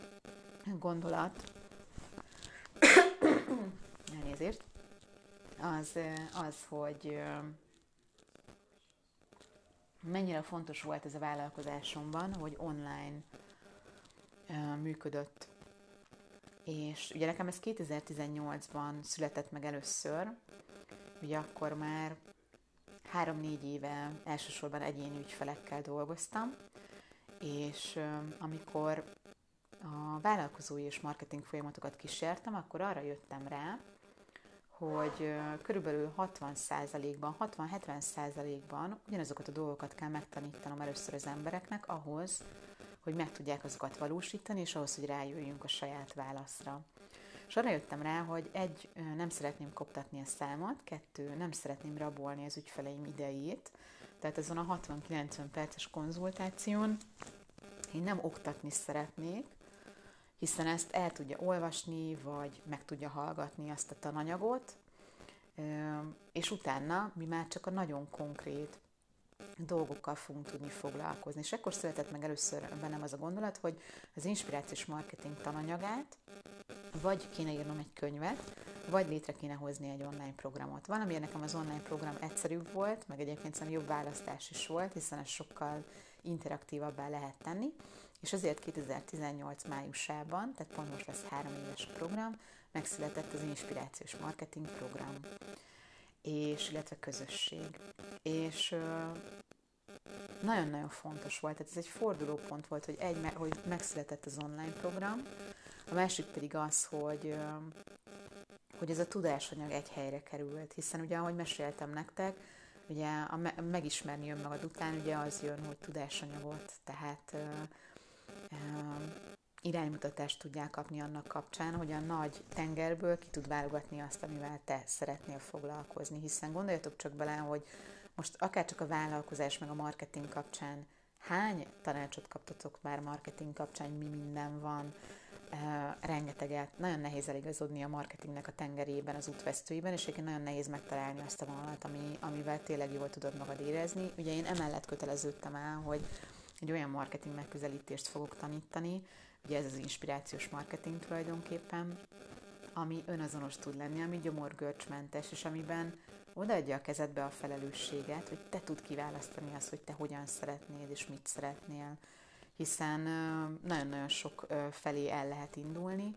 gondolat, elnézést, az, az, hogy mennyire fontos volt ez a vállalkozásomban, hogy online működött. És ugye nekem ez 2018-ban született meg először, ugye akkor már három-négy éve elsősorban egyéni ügyfelekkel dolgoztam, és amikor a vállalkozói és marketing folyamatokat kísértem, akkor arra jöttem rá, hogy körülbelül 60%-ban, 60-70%-ban ugyanazokat a dolgokat kell megtanítanom először az embereknek ahhoz, hogy meg tudják azokat valósítani, és ahhoz, hogy rájöjjünk a saját válaszra. És arra jöttem rá, hogy egy, nem szeretném koptatni a számot, kettő, nem szeretném rabolni az ügyfeleim idejét, tehát azon a 60-90 perces konzultáción én nem oktatni szeretnék, hiszen ezt el tudja olvasni, vagy meg tudja hallgatni azt a tananyagot, és utána mi már csak a nagyon konkrét dolgokkal fogunk tudni foglalkozni. És ekkor született meg először bennem az a gondolat, hogy az inspirációs marketing tananyagát vagy kéne írnom egy könyvet, vagy létre kéne hozni egy online programot. Valamiért nekem az online program egyszerűbb volt, meg egyébként szerintem jobb választás is volt, hiszen ez sokkal interaktívabbá lehet tenni, és azért 2018 májusában, tehát pont most lesz három éves program, megszületett az Inspirációs Marketing Program, és illetve közösség. És nagyon-nagyon fontos volt, tehát ez egy fordulópont volt, hogy, egy, hogy megszületett az online program, a másik pedig az, hogy, hogy ez a tudásanyag egy helyre került, hiszen ugye, ahogy meséltem nektek, ugye a me- megismerni önmagad után, ugye az jön, hogy tudásanyagot, tehát iránymutatást tudják kapni annak kapcsán, hogy a nagy tengerből ki tud válogatni azt, amivel te szeretnél foglalkozni. Hiszen gondoljatok csak bele, hogy most akár csak a vállalkozás meg a marketing kapcsán hány tanácsot kaptatok már marketing kapcsán, mi minden van, uh, rengeteget, nagyon nehéz eligazodni a marketingnek a tengerében, az útvesztőiben, és egyébként nagyon nehéz megtalálni azt a vonalat, ami, amivel tényleg jól tudod magad érezni. Ugye én emellett köteleződtem el, hogy egy olyan marketing megközelítést fogok tanítani, ugye ez az inspirációs marketing tulajdonképpen, ami önazonos tud lenni, ami gyomorgörcsmentes, és amiben odaadja a kezedbe a felelősséget, hogy te tud kiválasztani azt, hogy te hogyan szeretnéd, és mit szeretnél, hiszen nagyon-nagyon sok felé el lehet indulni,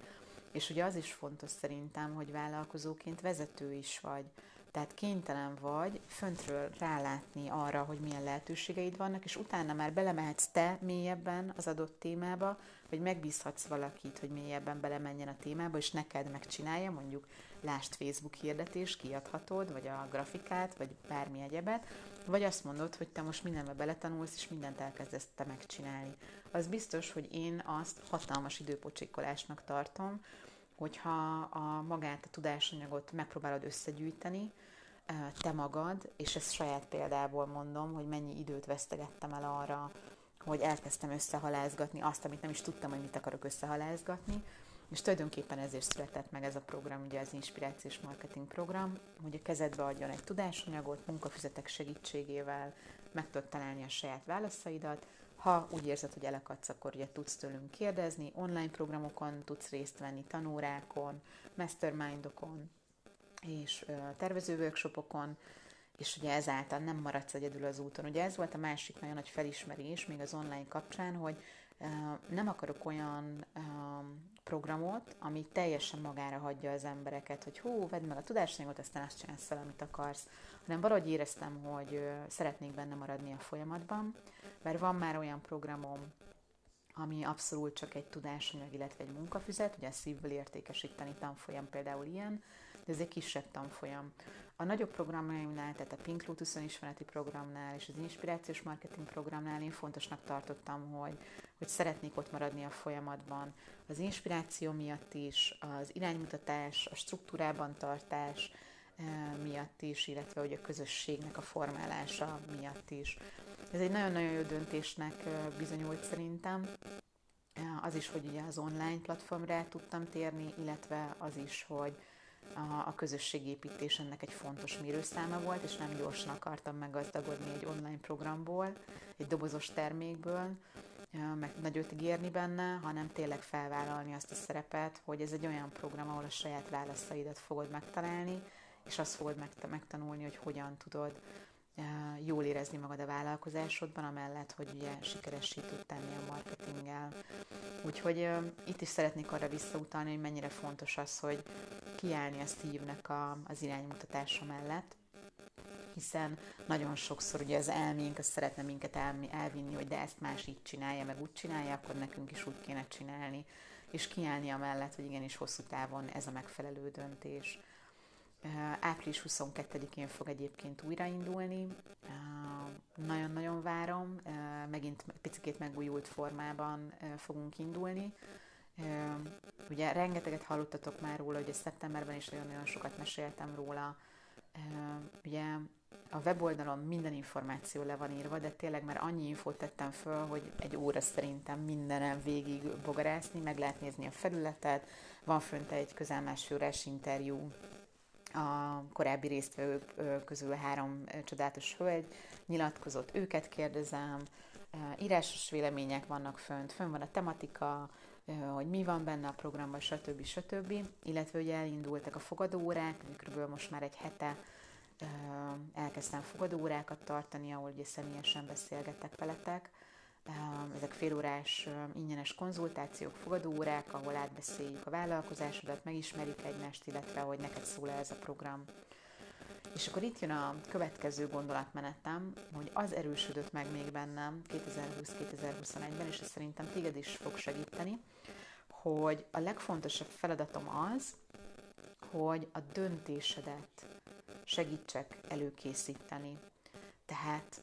és ugye az is fontos szerintem, hogy vállalkozóként vezető is vagy, tehát kénytelen vagy föntről rálátni arra, hogy milyen lehetőségeid vannak, és utána már belemehetsz te mélyebben az adott témába, vagy megbízhatsz valakit, hogy mélyebben belemenjen a témába, és neked megcsinálja, mondjuk lást Facebook hirdetés, kiadhatod, vagy a grafikát, vagy bármi egyebet, vagy azt mondod, hogy te most mindenbe beletanulsz, és mindent elkezdesz te megcsinálni. Az biztos, hogy én azt hatalmas időpocsékolásnak tartom, hogyha a magát, a tudásanyagot megpróbálod összegyűjteni, te magad, és ezt saját példából mondom, hogy mennyi időt vesztegettem el arra, hogy elkezdtem összehalázgatni azt, amit nem is tudtam, hogy mit akarok összehalázgatni, és tulajdonképpen ezért született meg ez a program, ugye az Inspirációs Marketing Program, hogy a kezedbe adjon egy tudásanyagot, munkafüzetek segítségével meg tudod találni a saját válaszaidat, ha úgy érzed, hogy elakadsz, akkor ugye tudsz tőlünk kérdezni, online programokon tudsz részt venni, tanórákon, mastermindokon és tervező workshopokon, és ugye ezáltal nem maradsz egyedül az úton. Ugye ez volt a másik nagyon nagy felismerés még az online kapcsán, hogy nem akarok olyan programot, ami teljesen magára hagyja az embereket, hogy hú, vedd meg a tudásanyagot, aztán azt csinálsz el, amit akarsz, hanem valahogy éreztem, hogy szeretnék benne maradni a folyamatban, mert van már olyan programom, ami abszolút csak egy tudásanyag, illetve egy munkafüzet, ugye a szívből értékesíteni tanfolyam például ilyen, de ez egy kisebb tanfolyam. A nagyobb programjaimnál, tehát a Pink Lotus ismereti programnál és az inspirációs marketing programnál én fontosnak tartottam, hogy, hogy szeretnék ott maradni a folyamatban. Az inspiráció miatt is, az iránymutatás, a struktúrában tartás eh, miatt is, illetve hogy a közösségnek a formálása miatt is. Ez egy nagyon-nagyon jó döntésnek eh, bizonyult szerintem. Eh, az is, hogy ugye az online platformra tudtam térni, illetve az is, hogy a, a közösségépítés ennek egy fontos mérőszáma volt, és nem gyorsan akartam meggazdagodni egy online programból, egy dobozos termékből, meg nagyot ígérni benne, hanem tényleg felvállalni azt a szerepet, hogy ez egy olyan program, ahol a saját válaszaidat fogod megtalálni, és azt fogod megtanulni, hogy hogyan tudod jól érezni magad a vállalkozásodban, amellett, hogy ugye sikeressé tud tenni a marketinggel. Úgyhogy itt is szeretnék arra visszautalni, hogy mennyire fontos az, hogy kiállni a Steve-nek a, az iránymutatása mellett, hiszen nagyon sokszor ugye az elménk az szeretne minket el, elvinni, hogy de ezt más így csinálja, meg úgy csinálja, akkor nekünk is úgy kéne csinálni, és kiállni amellett, hogy igenis hosszú távon ez a megfelelő döntés. Április 22-én fog egyébként újraindulni. Nagyon-nagyon várom. Megint picit megújult formában fogunk indulni. Ugye rengeteget hallottatok már róla, hogy szeptemberben is nagyon-nagyon sokat meséltem róla. Ugye a weboldalon minden információ le van írva, de tényleg már annyi infót tettem föl, hogy egy óra szerintem mindenem végig bogarászni, meg lehet nézni a felületet, van fönt egy közel másfél órás interjú a korábbi résztvevők közül három csodálatos hölgy nyilatkozott, őket kérdezem, írásos vélemények vannak fönt, fönn van a tematika, hogy mi van benne a programban, stb. stb. Illetve ugye elindultak a fogadóórák, kb. most már egy hete elkezdtem fogadóórákat tartani, ahol ugye személyesen beszélgetek veletek, ezek félórás ingyenes konzultációk, fogadóórák, ahol átbeszéljük a vállalkozásodat, megismerjük egymást, illetve hogy neked szól ez a program. És akkor itt jön a következő gondolatmenetem, hogy az erősödött meg még bennem 2020-2021-ben, és ez szerintem téged is fog segíteni, hogy a legfontosabb feladatom az, hogy a döntésedet segítsek előkészíteni tehát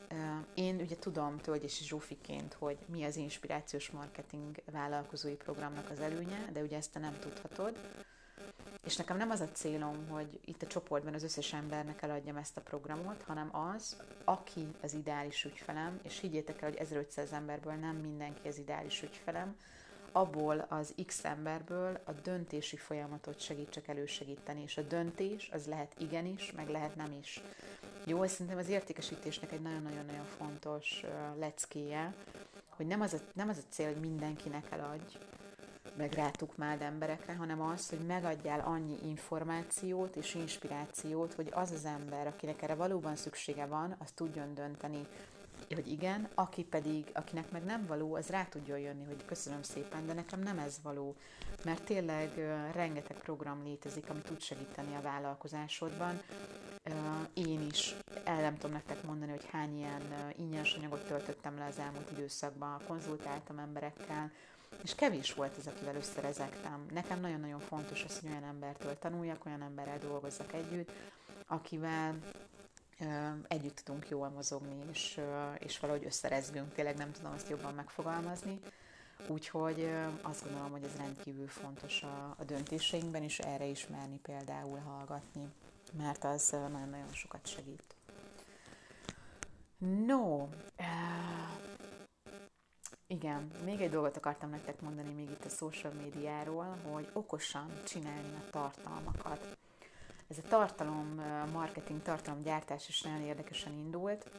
én ugye tudom Tölgyesi Zsófiként, hogy mi az inspirációs marketing vállalkozói programnak az előnye, de ugye ezt te nem tudhatod. És nekem nem az a célom, hogy itt a csoportban az összes embernek eladjam ezt a programot, hanem az, aki az ideális ügyfelem, és higgyétek el, hogy 1500 emberből nem mindenki az ideális ügyfelem, abból az X emberből a döntési folyamatot segítsek elősegíteni, és a döntés az lehet igenis, meg lehet nem is. Jó, szerintem az értékesítésnek egy nagyon-nagyon-nagyon fontos leckéje, hogy nem az, a, nem az a cél, hogy mindenkinek eladj, meg rátukmáld emberekre, hanem az, hogy megadjál annyi információt és inspirációt, hogy az az ember, akinek erre valóban szüksége van, az tudjon dönteni, hogy igen, aki pedig, akinek meg nem való, az rá tudjon jönni, hogy köszönöm szépen, de nekem nem ez való. Mert tényleg rengeteg program létezik, ami tud segíteni a vállalkozásodban. Én is el nem tudom nektek mondani, hogy hány ilyen ingyenes anyagot töltöttem le az elmúlt időszakban, konzultáltam emberekkel, és kevés volt ez, akivel összerezektem. Nekem nagyon-nagyon fontos az, hogy olyan embertől tanuljak, olyan emberrel dolgozzak együtt, akivel együtt tudunk jól mozogni, és, és valahogy összerezgünk, tényleg nem tudom azt jobban megfogalmazni. Úgyhogy azt gondolom, hogy ez rendkívül fontos a, a döntéseinkben, és erre is merni például hallgatni, mert az nagyon-nagyon sokat segít. No, igen, még egy dolgot akartam nektek mondani még itt a social médiáról, hogy okosan csinálni a tartalmakat. Ez a tartalom marketing, tartalomgyártás is nagyon érdekesen indult.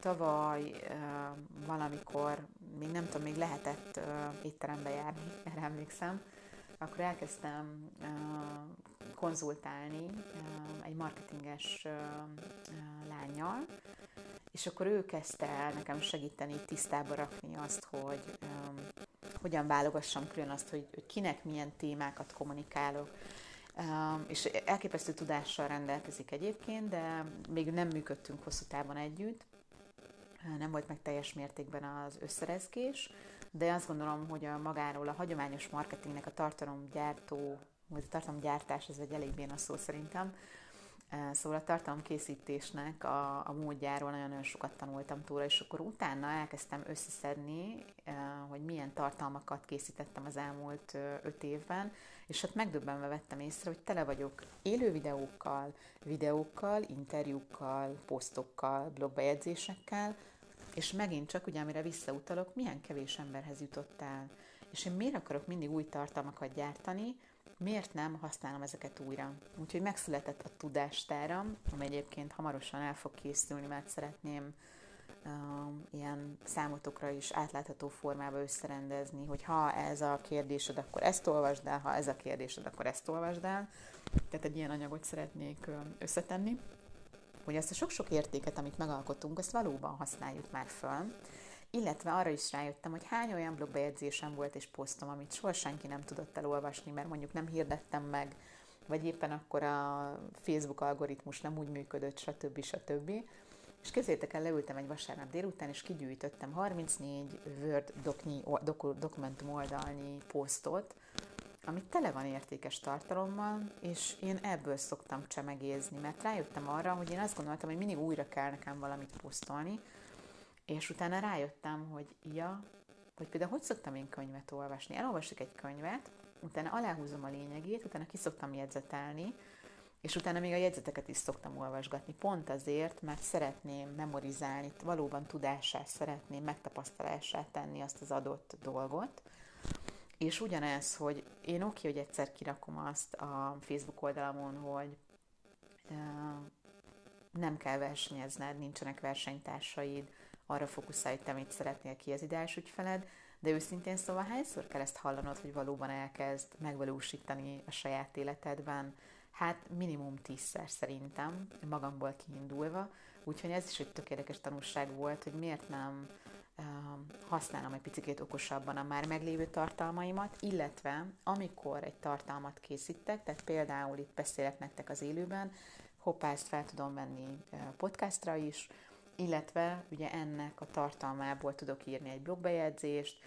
Tavaly valamikor, még nem tudom, még lehetett étterembe járni, erre emlékszem, akkor elkezdtem konzultálni egy marketinges lányjal, és akkor ő kezdte nekem segíteni tisztába rakni azt, hogy hogyan válogassam külön azt, hogy, hogy kinek milyen témákat kommunikálok, és elképesztő tudással rendelkezik egyébként, de még nem működtünk hosszú távon együtt, nem volt meg teljes mértékben az összerezgés, de azt gondolom, hogy a magáról a hagyományos marketingnek a tartalomgyártó, vagy a tartalomgyártás, ez egy elég béna szó szerintem, Szóval a tartalomkészítésnek a, a módjáról nagyon-nagyon sokat tanultam túl, és akkor utána elkezdtem összeszedni, hogy milyen tartalmakat készítettem az elmúlt öt évben, és hát megdöbbenve vettem észre, hogy tele vagyok élő videókkal, videókkal, interjúkkal, posztokkal, blogbejegyzésekkel, és megint csak, ugye amire visszautalok, milyen kevés emberhez jutottál. És én miért akarok mindig új tartalmakat gyártani, miért nem használom ezeket újra. Úgyhogy megszületett a tudástáram, ami egyébként hamarosan el fog készülni, mert szeretném uh, ilyen számotokra is átlátható formába összerendezni, hogy ha ez a kérdésed, akkor ezt olvasd el, ha ez a kérdésed, akkor ezt olvasd el. Tehát egy ilyen anyagot szeretnék összetenni, hogy ezt a sok-sok értéket, amit megalkotunk, ezt valóban használjuk már föl, illetve arra is rájöttem, hogy hány olyan blogbejegyzésem volt és posztom, amit soha senki nem tudott elolvasni, mert mondjuk nem hirdettem meg, vagy éppen akkor a Facebook algoritmus nem úgy működött, stb. stb. És kezétek el, leültem egy vasárnap délután, és kigyűjtöttem 34 Word doknyi, doku, dokumentum oldalnyi posztot, amit tele van értékes tartalommal, és én ebből szoktam csemegézni, mert rájöttem arra, hogy én azt gondoltam, hogy mindig újra kell nekem valamit posztolni, és utána rájöttem, hogy ja, hogy például hogy szoktam én könyvet olvasni. Elolvasok egy könyvet, utána aláhúzom a lényegét, utána ki szoktam jegyzetelni, és utána még a jegyzeteket is szoktam olvasgatni, pont azért, mert szeretném memorizálni, valóban tudását szeretném, megtapasztalását tenni azt az adott dolgot. És ugyanez, hogy én oké, hogy egyszer kirakom azt a Facebook oldalamon, hogy nem kell versenyezned, nincsenek versenytársaid, arra fókuszálj, hogy te mit szeretnél ki az ideális ügyfeled, de őszintén szóval hányszor kell ezt hallanod, hogy valóban elkezd megvalósítani a saját életedben? Hát minimum tízszer szerintem, magamból kiindulva, úgyhogy ez is egy tökéletes tanulság volt, hogy miért nem uh, használom egy picit okosabban a már meglévő tartalmaimat, illetve amikor egy tartalmat készítek, tehát például itt beszélek nektek az élőben, hoppá, ezt fel tudom venni podcastra is, illetve ugye ennek a tartalmából tudok írni egy blogbejegyzést,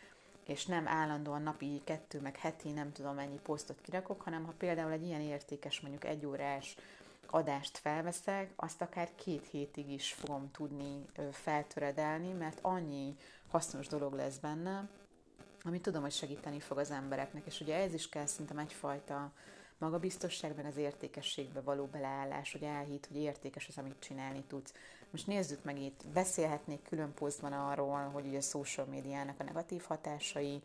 és nem állandóan napi kettő, meg heti, nem tudom mennyi posztot kirakok, hanem ha például egy ilyen értékes, mondjuk egy órás adást felveszek, azt akár két hétig is fogom tudni feltöredelni, mert annyi hasznos dolog lesz benne, ami tudom, hogy segíteni fog az embereknek. És ugye ez is kell szerintem egyfajta magabiztosságban az értékességbe való beleállás, hogy elhit, hogy értékes az, amit csinálni tudsz. Most nézzük meg itt, beszélhetnék külön posztban arról, hogy ugye a social médiának a negatív hatásai,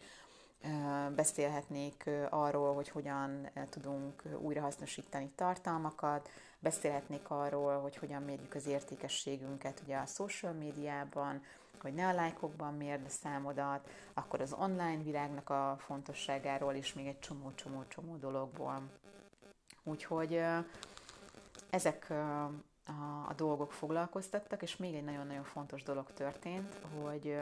beszélhetnék arról, hogy hogyan tudunk újrahasznosítani tartalmakat, beszélhetnék arról, hogy hogyan mérjük az értékességünket ugye a social médiában, hogy ne a lájkokban mérd a számodat, akkor az online világnak a fontosságáról is még egy csomó-csomó-csomó dologból. Úgyhogy ezek a, a dolgok foglalkoztattak, és még egy nagyon-nagyon fontos dolog történt, hogy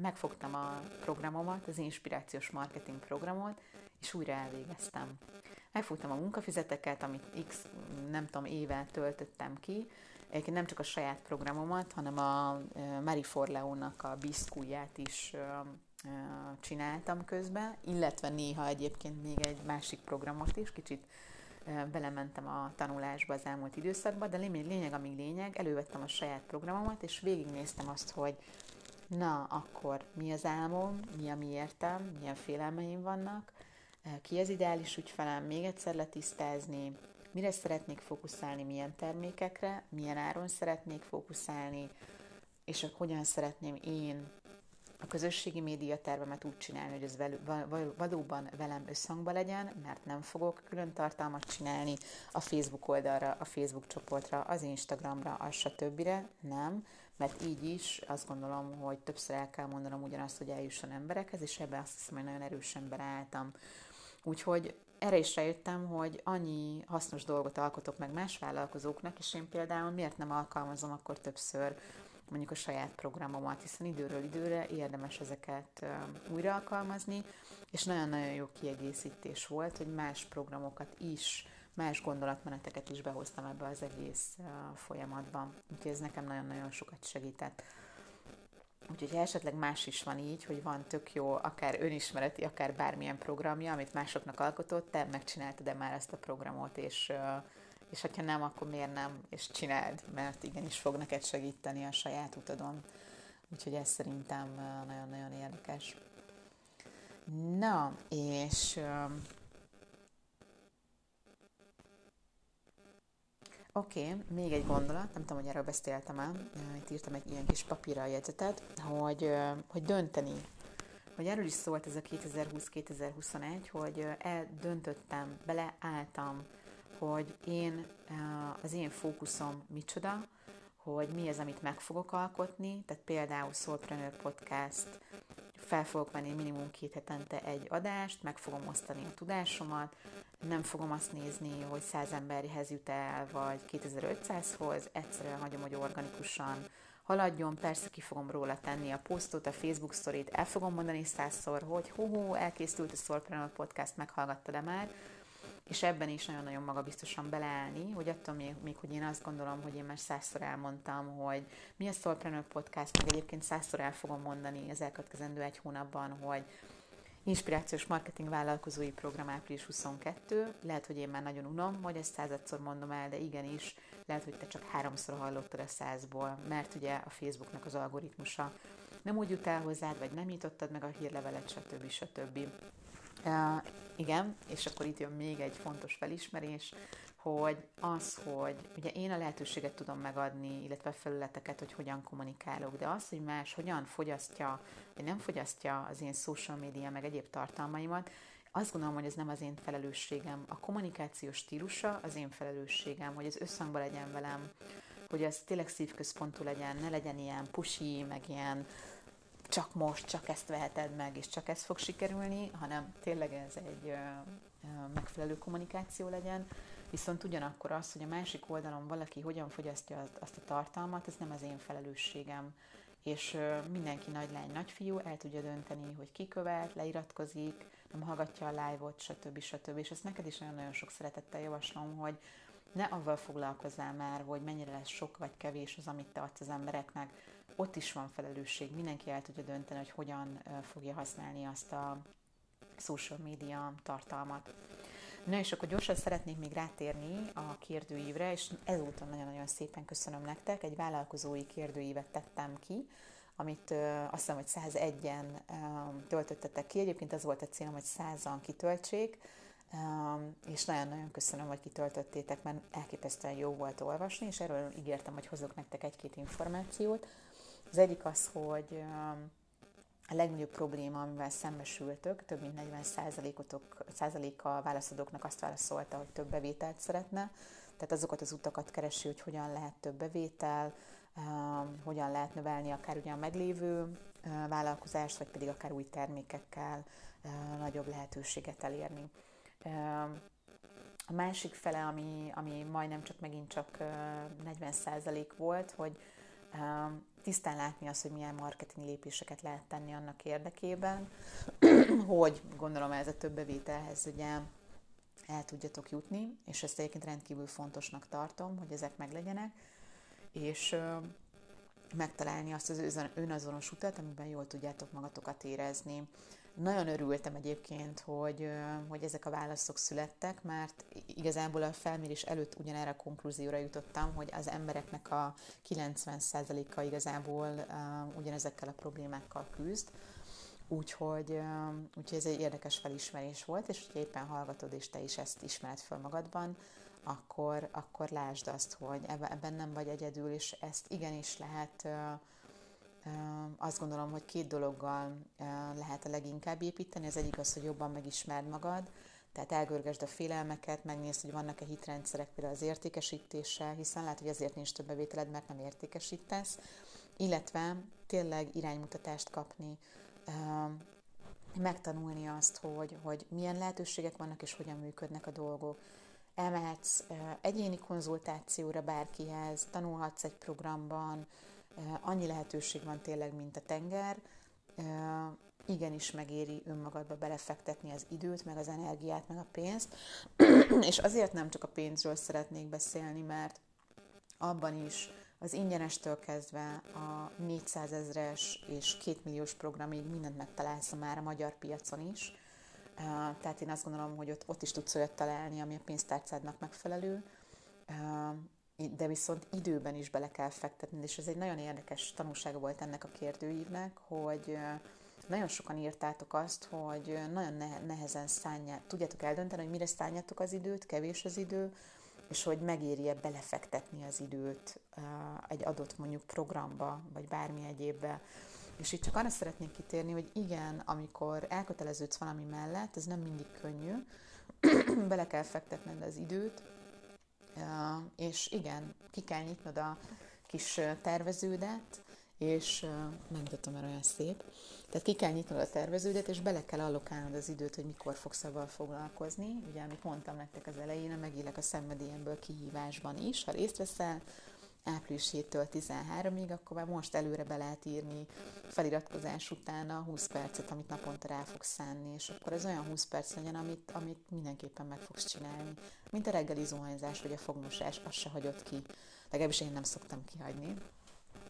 megfogtam a programomat, az inspirációs marketing programot, és újra elvégeztem. Megfogtam a munkafizeteket, amit x, nem tudom, éve töltöttem ki, Egyébként nem csak a saját programomat, hanem a Marie Forleo-nak a biszkúját is csináltam közben, illetve néha egyébként még egy másik programot is, kicsit belementem a tanulásba az elmúlt időszakban, de lényeg, amíg lényeg, elővettem a saját programomat, és végignéztem azt, hogy na, akkor mi az álmom, mi a mi értem, milyen félelmeim vannak, ki az ideális ügyfelem, még egyszer letisztázni, mire szeretnék fókuszálni, milyen termékekre, milyen áron szeretnék fókuszálni, és hogyan szeretném én a közösségi média tervemet úgy csinálni, hogy ez valóban velem összhangba legyen, mert nem fogok külön tartalmat csinálni a Facebook oldalra, a Facebook csoportra, az Instagramra, a stb. Nem, mert így is azt gondolom, hogy többször el kell mondanom ugyanazt, hogy eljusson emberekhez, és ebben azt hiszem, hogy nagyon erősen beálltam. Úgyhogy erre is rájöttem, hogy annyi hasznos dolgot alkotok meg más vállalkozóknak, és én például miért nem alkalmazom akkor többször mondjuk a saját programomat, hiszen időről időre érdemes ezeket újra alkalmazni, és nagyon-nagyon jó kiegészítés volt, hogy más programokat is, más gondolatmeneteket is behoztam ebbe az egész folyamatban. Úgyhogy ez nekem nagyon-nagyon sokat segített. Úgyhogy ha esetleg más is van így, hogy van tök jó, akár önismereti, akár bármilyen programja, amit másoknak alkotott, te megcsináltad-e már ezt a programot, és, és ha nem, akkor miért nem, és csináld, mert igenis fog neked segíteni a saját utadon. Úgyhogy ez szerintem nagyon-nagyon érdekes. Na, és Oké, okay, még egy gondolat, nem tudom, hogy erről beszéltem el, itt írtam egy ilyen kis papírra a jegyzetet, hogy, hogy dönteni, hogy erről is szólt ez a 2020-2021, hogy eldöntöttem, beleálltam, hogy én, az én fókuszom micsoda, hogy mi az, amit meg fogok alkotni, tehát például Soulpreneur Podcast, fel fogok venni minimum két hetente egy adást, meg fogom osztani a tudásomat, nem fogom azt nézni, hogy 100 emberhez jut el, vagy 2500-hoz, egyszerűen hagyom, hogy organikusan haladjon, persze ki fogom róla tenni a posztot, a Facebook sztorit, el fogom mondani százszor, hogy hú, elkészült a Soulpreneur Podcast, meghallgattad-e már, és ebben is nagyon-nagyon magabiztosan beleállni, hogy attól még, még, hogy én azt gondolom, hogy én már százszor elmondtam, hogy mi a Soulpreneur Podcast, meg egyébként százszor el fogom mondani az elkövetkezendő egy hónapban, hogy Inspirációs Marketing Vállalkozói Program április 22. Lehet, hogy én már nagyon unom, hogy ezt századszor mondom el, de igenis, lehet, hogy te csak háromszor hallottad a százból, mert ugye a Facebooknak az algoritmusa nem úgy jut el hozzád, vagy nem nyitottad meg a hírlevelet, stb. stb. Igen, és akkor itt jön még egy fontos felismerés, hogy az, hogy ugye én a lehetőséget tudom megadni, illetve a felületeket, hogy hogyan kommunikálok, de az, hogy más hogyan fogyasztja, vagy nem fogyasztja az én social media, meg egyéb tartalmaimat, azt gondolom, hogy ez nem az én felelősségem. A kommunikációs stílusa az én felelősségem, hogy ez összhangban legyen velem, hogy ez tényleg szívközpontú legyen, ne legyen ilyen pusi, meg ilyen csak most, csak ezt veheted meg, és csak ez fog sikerülni, hanem tényleg ez egy megfelelő kommunikáció legyen. Viszont ugyanakkor az, hogy a másik oldalon valaki hogyan fogyasztja azt a tartalmat, ez nem az én felelősségem. És mindenki nagy lány, nagy fiú el tudja dönteni, hogy ki követ, leiratkozik, nem hallgatja a live-ot, stb. stb. És ezt neked is nagyon-nagyon sok szeretettel javaslom, hogy ne avval foglalkozzál már, hogy mennyire lesz sok vagy kevés az, amit te adsz az embereknek, ott is van felelősség, mindenki el tudja dönteni, hogy hogyan fogja használni azt a social media tartalmat. Na és akkor gyorsan szeretnék még rátérni a kérdőívre, és ezúton nagyon-nagyon szépen köszönöm nektek. Egy vállalkozói kérdőívet tettem ki, amit azt hiszem, hogy 101-en uh, töltöttetek ki. Egyébként az volt a célom, hogy 100-an kitöltsék, és nagyon-nagyon köszönöm, hogy kitöltöttétek, mert elképesztően jó volt olvasni, és erről ígértem, hogy hozok nektek egy-két információt. Az egyik az, hogy a legnagyobb probléma, amivel szembesültök, több mint 40 százaléka a válaszadóknak azt válaszolta, hogy több bevételt szeretne. Tehát azokat az utakat keresi, hogy hogyan lehet több bevétel, hogyan lehet növelni akár ugye a meglévő vállalkozást, vagy pedig akár új termékekkel nagyobb lehetőséget elérni. A másik fele, ami, ami majdnem csak megint csak 40% volt, hogy tisztán látni azt, hogy milyen marketing lépéseket lehet tenni annak érdekében, (clears throat) hogy gondolom ez a több bevételhez ugye el tudjatok jutni, és ezt egyébként rendkívül fontosnak tartom, hogy ezek meglegyenek, és megtalálni azt az önazonos utat, amiben jól tudjátok magatokat érezni. Nagyon örültem egyébként, hogy, hogy ezek a válaszok születtek, mert igazából a felmérés előtt ugyanerre a konklúzióra jutottam, hogy az embereknek a 90%-a igazából ugyanezekkel a problémákkal küzd. Úgyhogy, úgyhogy ez egy érdekes felismerés volt, és hogy éppen hallgatod, és te is ezt ismered fel magadban, akkor, akkor lásd azt, hogy ebben nem vagy egyedül, és ezt igenis lehet azt gondolom, hogy két dologgal lehet a leginkább építeni. Az egyik az, hogy jobban megismerd magad, tehát elgörgesd a félelmeket, megnézd, hogy vannak-e hitrendszerek például az értékesítéssel, hiszen lehet, hogy azért nincs több bevételed, mert nem értékesítesz, illetve tényleg iránymutatást kapni, megtanulni azt, hogy, hogy milyen lehetőségek vannak, és hogyan működnek a dolgok. Elmehetsz egyéni konzultációra bárkihez, tanulhatsz egy programban, annyi lehetőség van tényleg, mint a tenger, igenis megéri önmagadba belefektetni az időt, meg az energiát, meg a pénzt. (clears throat) és azért nem csak a pénzről szeretnék beszélni, mert abban is az ingyenestől kezdve a 400 ezres és 2 milliós programig mindent megtalálsz már a magyar piacon is. Tehát én azt gondolom, hogy ott, ott is tudsz olyat találni, ami a pénztárcádnak megfelelő, de viszont időben is bele kell fektetni, és ez egy nagyon érdekes tanulsága volt ennek a kérdőívnek, hogy nagyon sokan írtátok azt, hogy nagyon nehezen szánják, tudjátok eldönteni, hogy mire szálljátok az időt, kevés az idő, és hogy megéri-e belefektetni az időt egy adott mondjuk programba, vagy bármi egyébbe. És itt csak arra szeretnék kitérni, hogy igen, amikor elköteleződsz valami mellett, ez nem mindig könnyű, (clears throat) bele kell fektetned az időt, és igen, ki kell nyitnod a kis terveződet, és nem tudom, mert olyan szép. Tehát ki kell nyitnod a terveződet, és bele kell allokálnod az időt, hogy mikor fogsz avval foglalkozni. Ugye, amit mondtam nektek az elején, megélek a szenvedélyemből kihívásban is. Ha részt veszel, április 7-től 13-ig, akkor már most előre be lehet írni feliratkozás után a 20 percet, amit naponta rá fogsz szánni, és akkor ez olyan 20 perc legyen, amit, amit mindenképpen meg fogsz csinálni. Mint a reggeli zuhanyzás, vagy a fogmosás, azt se hagyott ki. Legalábbis én nem szoktam kihagyni.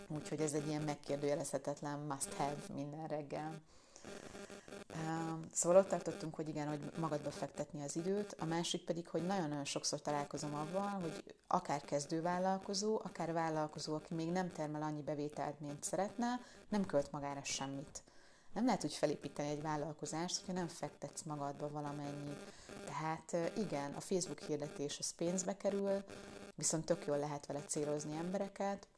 Úgyhogy ez egy ilyen megkérdőjelezhetetlen must-have minden reggel. Szóval ott tartottunk, hogy igen, hogy magadba fektetni az időt, a másik pedig, hogy nagyon-nagyon sokszor találkozom avval, hogy akár kezdővállalkozó, akár vállalkozó, aki még nem termel annyi bevételt, mint szeretne, nem költ magára semmit. Nem lehet úgy felépíteni egy vállalkozást, hogyha nem fektetsz magadba valamennyi. Tehát igen, a Facebook hirdetés az pénzbe kerül, viszont tök jól lehet vele célozni embereket,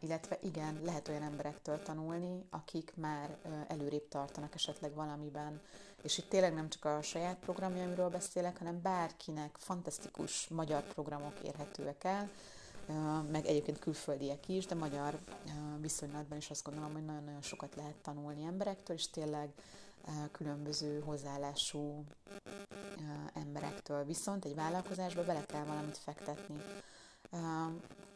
illetve igen, lehet olyan emberektől tanulni, akik már előrébb tartanak esetleg valamiben. És itt tényleg nem csak a saját programjaimról beszélek, hanem bárkinek fantasztikus magyar programok érhetőek el, meg egyébként külföldiek is, de magyar viszonylatban is azt gondolom, hogy nagyon-nagyon sokat lehet tanulni emberektől, és tényleg különböző hozzáállású emberektől. Viszont egy vállalkozásba bele kell valamit fektetni.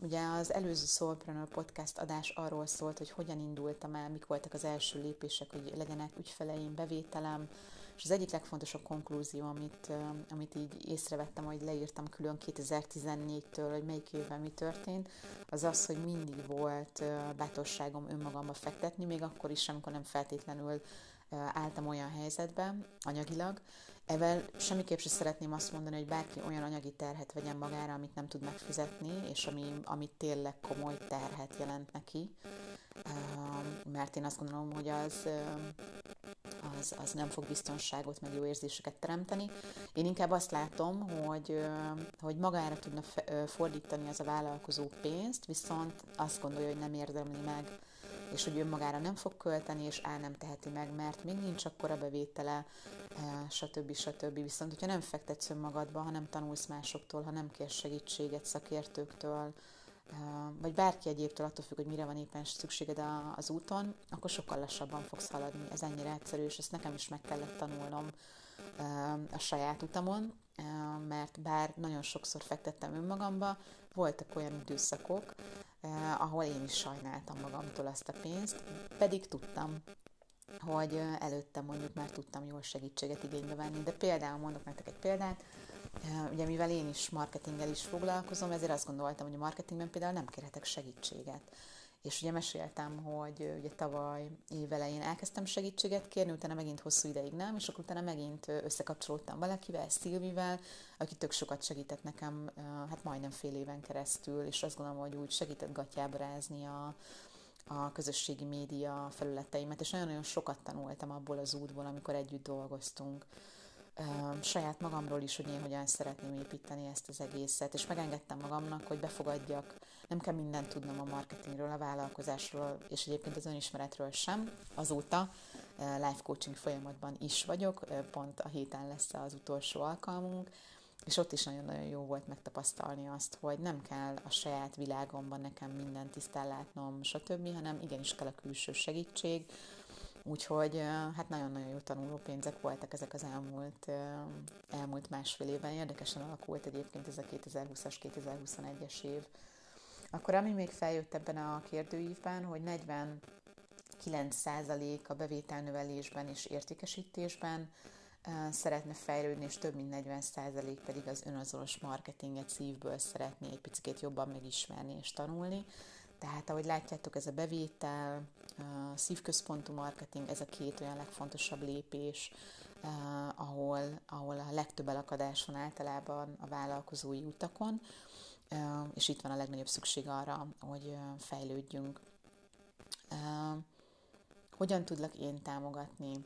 Ugye az előző Soulpreneur podcast adás arról szólt, hogy hogyan indultam el, mik voltak az első lépések, hogy legyenek ügyfeleim, bevételem, és az egyik legfontosabb konklúzió, amit, amit így észrevettem, hogy leírtam külön 2014-től, hogy melyik évben mi történt, az az, hogy mindig volt bátorságom önmagamba fektetni, még akkor is, amikor nem feltétlenül álltam olyan helyzetbe anyagilag, Evel semmiképp sem szeretném azt mondani, hogy bárki olyan anyagi terhet vegyen magára, amit nem tud megfizetni, és ami, amit tényleg komoly terhet jelent neki, mert én azt gondolom, hogy az, az, az nem fog biztonságot, meg jó érzéseket teremteni. Én inkább azt látom, hogy, hogy magára tudna fordítani az a vállalkozó pénzt, viszont azt gondolja, hogy nem érdemli meg és hogy önmagára nem fog költeni, és el nem teheti meg, mert még nincs akkora bevétele, eh, stb. stb. Viszont, hogyha nem fektetsz önmagadba, ha nem tanulsz másoktól, ha nem kérsz segítséget szakértőktől, eh, vagy bárki egyébtől, attól függ, hogy mire van éppen szükséged az úton, akkor sokkal lassabban fogsz haladni. Ez ennyire egyszerű, és ezt nekem is meg kellett tanulnom eh, a saját utamon, mert bár nagyon sokszor fektettem önmagamba, voltak olyan időszakok, eh, ahol én is sajnáltam magamtól azt a pénzt, pedig tudtam, hogy eh, előtte mondjuk már tudtam jól segítséget igénybe venni. De például mondok nektek egy példát, eh, ugye mivel én is marketinggel is foglalkozom, ezért azt gondoltam, hogy a marketingben például nem kérhetek segítséget. És ugye meséltem, hogy ugye tavaly évelején elkezdtem segítséget kérni, utána megint hosszú ideig nem, és akkor utána megint összekapcsolódtam valakivel, Szilvivel, aki tök sokat segített nekem, hát majdnem fél éven keresztül, és azt gondolom, hogy úgy segített gatyába rázni a, a közösségi média felületeimet, és nagyon-nagyon sokat tanultam abból az útból, amikor együtt dolgoztunk saját magamról is, hogy én hogyan szeretném építeni ezt az egészet, és megengedtem magamnak, hogy befogadjak. Nem kell mindent tudnom a marketingről, a vállalkozásról, és egyébként az önismeretről sem. Azóta life coaching folyamatban is vagyok, pont a héten lesz az utolsó alkalmunk, és ott is nagyon-nagyon jó volt megtapasztalni azt, hogy nem kell a saját világomban nekem mindent tisztán látnom, stb., hanem igenis kell a külső segítség, Úgyhogy hát nagyon-nagyon jó tanuló pénzek voltak ezek az elmúlt, elmúlt másfél évben. Érdekesen alakult egyébként ez a 2020-as, 2021-es év. Akkor ami még feljött ebben a kérdőívben, hogy 49% a bevételnövelésben és értékesítésben szeretne fejlődni, és több mint 40% pedig az önazonos marketinget szívből szeretné egy picit jobban megismerni és tanulni. Tehát, ahogy látjátok, ez a bevétel, a szívközpontú marketing, ez a két olyan legfontosabb lépés, ahol, ahol a legtöbb elakadás van általában a vállalkozói utakon, és itt van a legnagyobb szükség arra, hogy fejlődjünk. Hogyan tudlak én támogatni?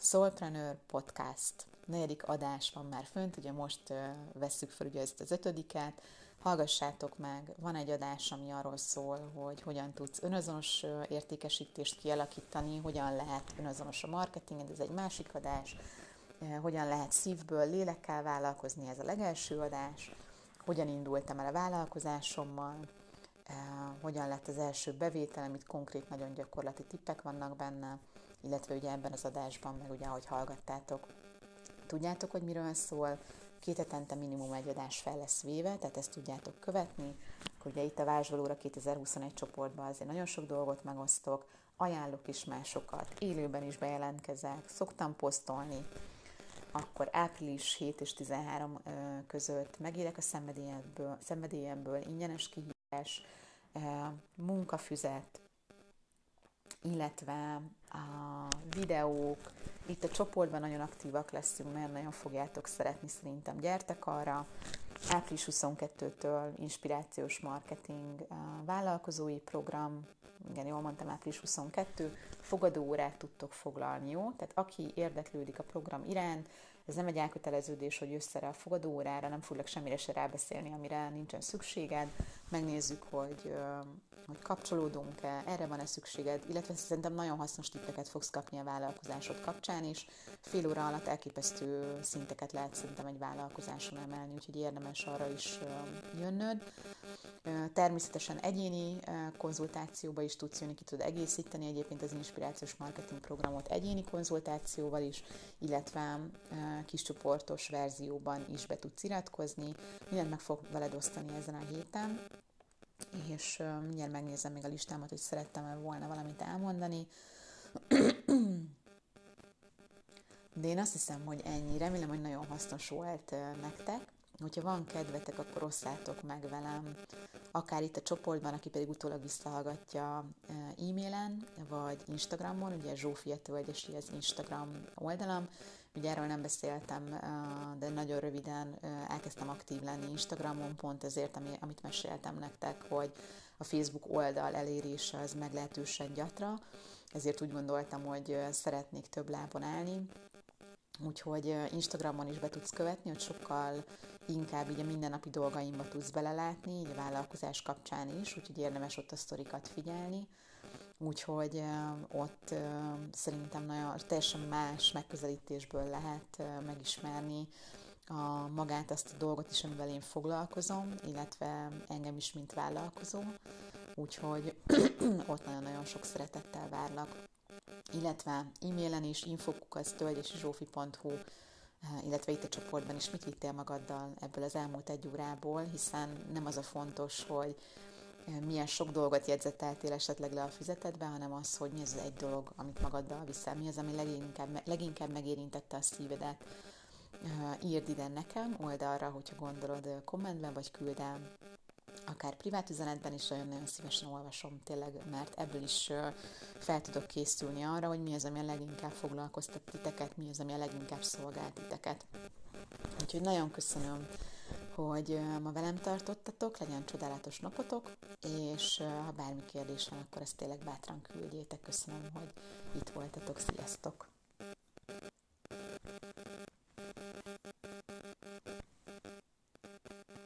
Soulpreneur Podcast. Negyedik adás van már fönt, ugye most vesszük fel ugye ezt az ötödiket, hallgassátok meg, van egy adás, ami arról szól, hogy hogyan tudsz önazonos értékesítést kialakítani, hogyan lehet önazonos a marketing, ez egy másik adás, hogyan lehet szívből, lélekkel vállalkozni, ez a legelső adás, hogyan indultam el a vállalkozásommal, hogyan lett az első bevétel, amit konkrét, nagyon gyakorlati tippek vannak benne, illetve ugye ebben az adásban, meg ugye ahogy hallgattátok, tudjátok, hogy miről szól, két hetente minimum egy adás fel lesz véve, tehát ezt tudjátok követni. Akkor ugye itt a Vázsvalóra 2021 csoportban azért nagyon sok dolgot megosztok, ajánlok is másokat, élőben is bejelentkezek, szoktam posztolni, akkor április 7 és 13 között megérek a szenvedélyemből, szenvedélyemből ingyenes kihívás, munkafüzet, illetve a videók, itt a csoportban nagyon aktívak leszünk, mert nagyon fogjátok szeretni szerintem. Gyertek arra, április 22-től inspirációs marketing vállalkozói program, igen, jól mondtam, április 22, fogadó órát tudtok foglalni, jó? Tehát aki érdeklődik a program iránt, ez nem egy elköteleződés, hogy jössz erre a fogadó órára, nem foglak semmire se rábeszélni, amire nincsen szükséged. Megnézzük, hogy hogy kapcsolódunk-e, erre van-e szükséged, illetve szerintem nagyon hasznos tippeket fogsz kapni a vállalkozásod kapcsán is. Fél óra alatt elképesztő szinteket lehet szerintem egy vállalkozáson emelni, úgyhogy érdemes arra is jönnöd. Természetesen egyéni konzultációba is tudsz jönni, ki tudod egészíteni egyébként az inspirációs marketing programot egyéni konzultációval is, illetve kiscsoportos verzióban is be tudsz iratkozni. Mindent meg fog veled osztani ezen a héten és mindjárt megnézem még a listámat, hogy szerettem-e volna valamit elmondani. De én azt hiszem, hogy ennyi. Remélem, hogy nagyon hasznos volt nektek. Hogyha van kedvetek, akkor osszátok meg velem, akár itt a csoportban, aki pedig utólag visszahallgatja e-mailen, vagy Instagramon, ugye Zsófia Tölgyesi az Instagram oldalam, Ugye erről nem beszéltem, de nagyon röviden elkezdtem aktív lenni Instagramon, pont ezért, amit meséltem nektek, hogy a Facebook oldal elérése az meglehetősen gyatra, ezért úgy gondoltam, hogy szeretnék több lábon állni, úgyhogy Instagramon is be tudsz követni, hogy sokkal inkább így a mindennapi dolgaimba tudsz belelátni, így a vállalkozás kapcsán is, úgyhogy érdemes ott a sztorikat figyelni úgyhogy ott szerintem nagyon teljesen más megközelítésből lehet megismerni a magát, azt a dolgot is, amivel én foglalkozom, illetve engem is, mint vállalkozó. Úgyhogy (clears throat) ott nagyon-nagyon sok szeretettel várlak. Illetve e-mailen is infokukasztölgyesizsófi.hu illetve itt a csoportban is. Mit vittél magaddal ebből az elmúlt egy órából, hiszen nem az a fontos, hogy milyen sok dolgot jegyzeteltél esetleg le a füzetedbe, hanem az, hogy mi az egy dolog, amit magaddal viszel, mi az, ami leginkább, leginkább megérintette a szívedet. Írd ide nekem oldalra, hogyha gondolod kommentben, vagy küld el akár privát üzenetben is nagyon-nagyon szívesen olvasom tényleg, mert ebből is fel tudok készülni arra, hogy mi az, ami a leginkább foglalkoztat titeket, mi az, ami a leginkább szolgál titeket. Úgyhogy nagyon köszönöm hogy ma velem tartottatok, legyen csodálatos napotok, és ha bármi kérdés van, akkor ezt tényleg bátran küldjétek. Köszönöm, hogy itt voltatok. Sziasztok!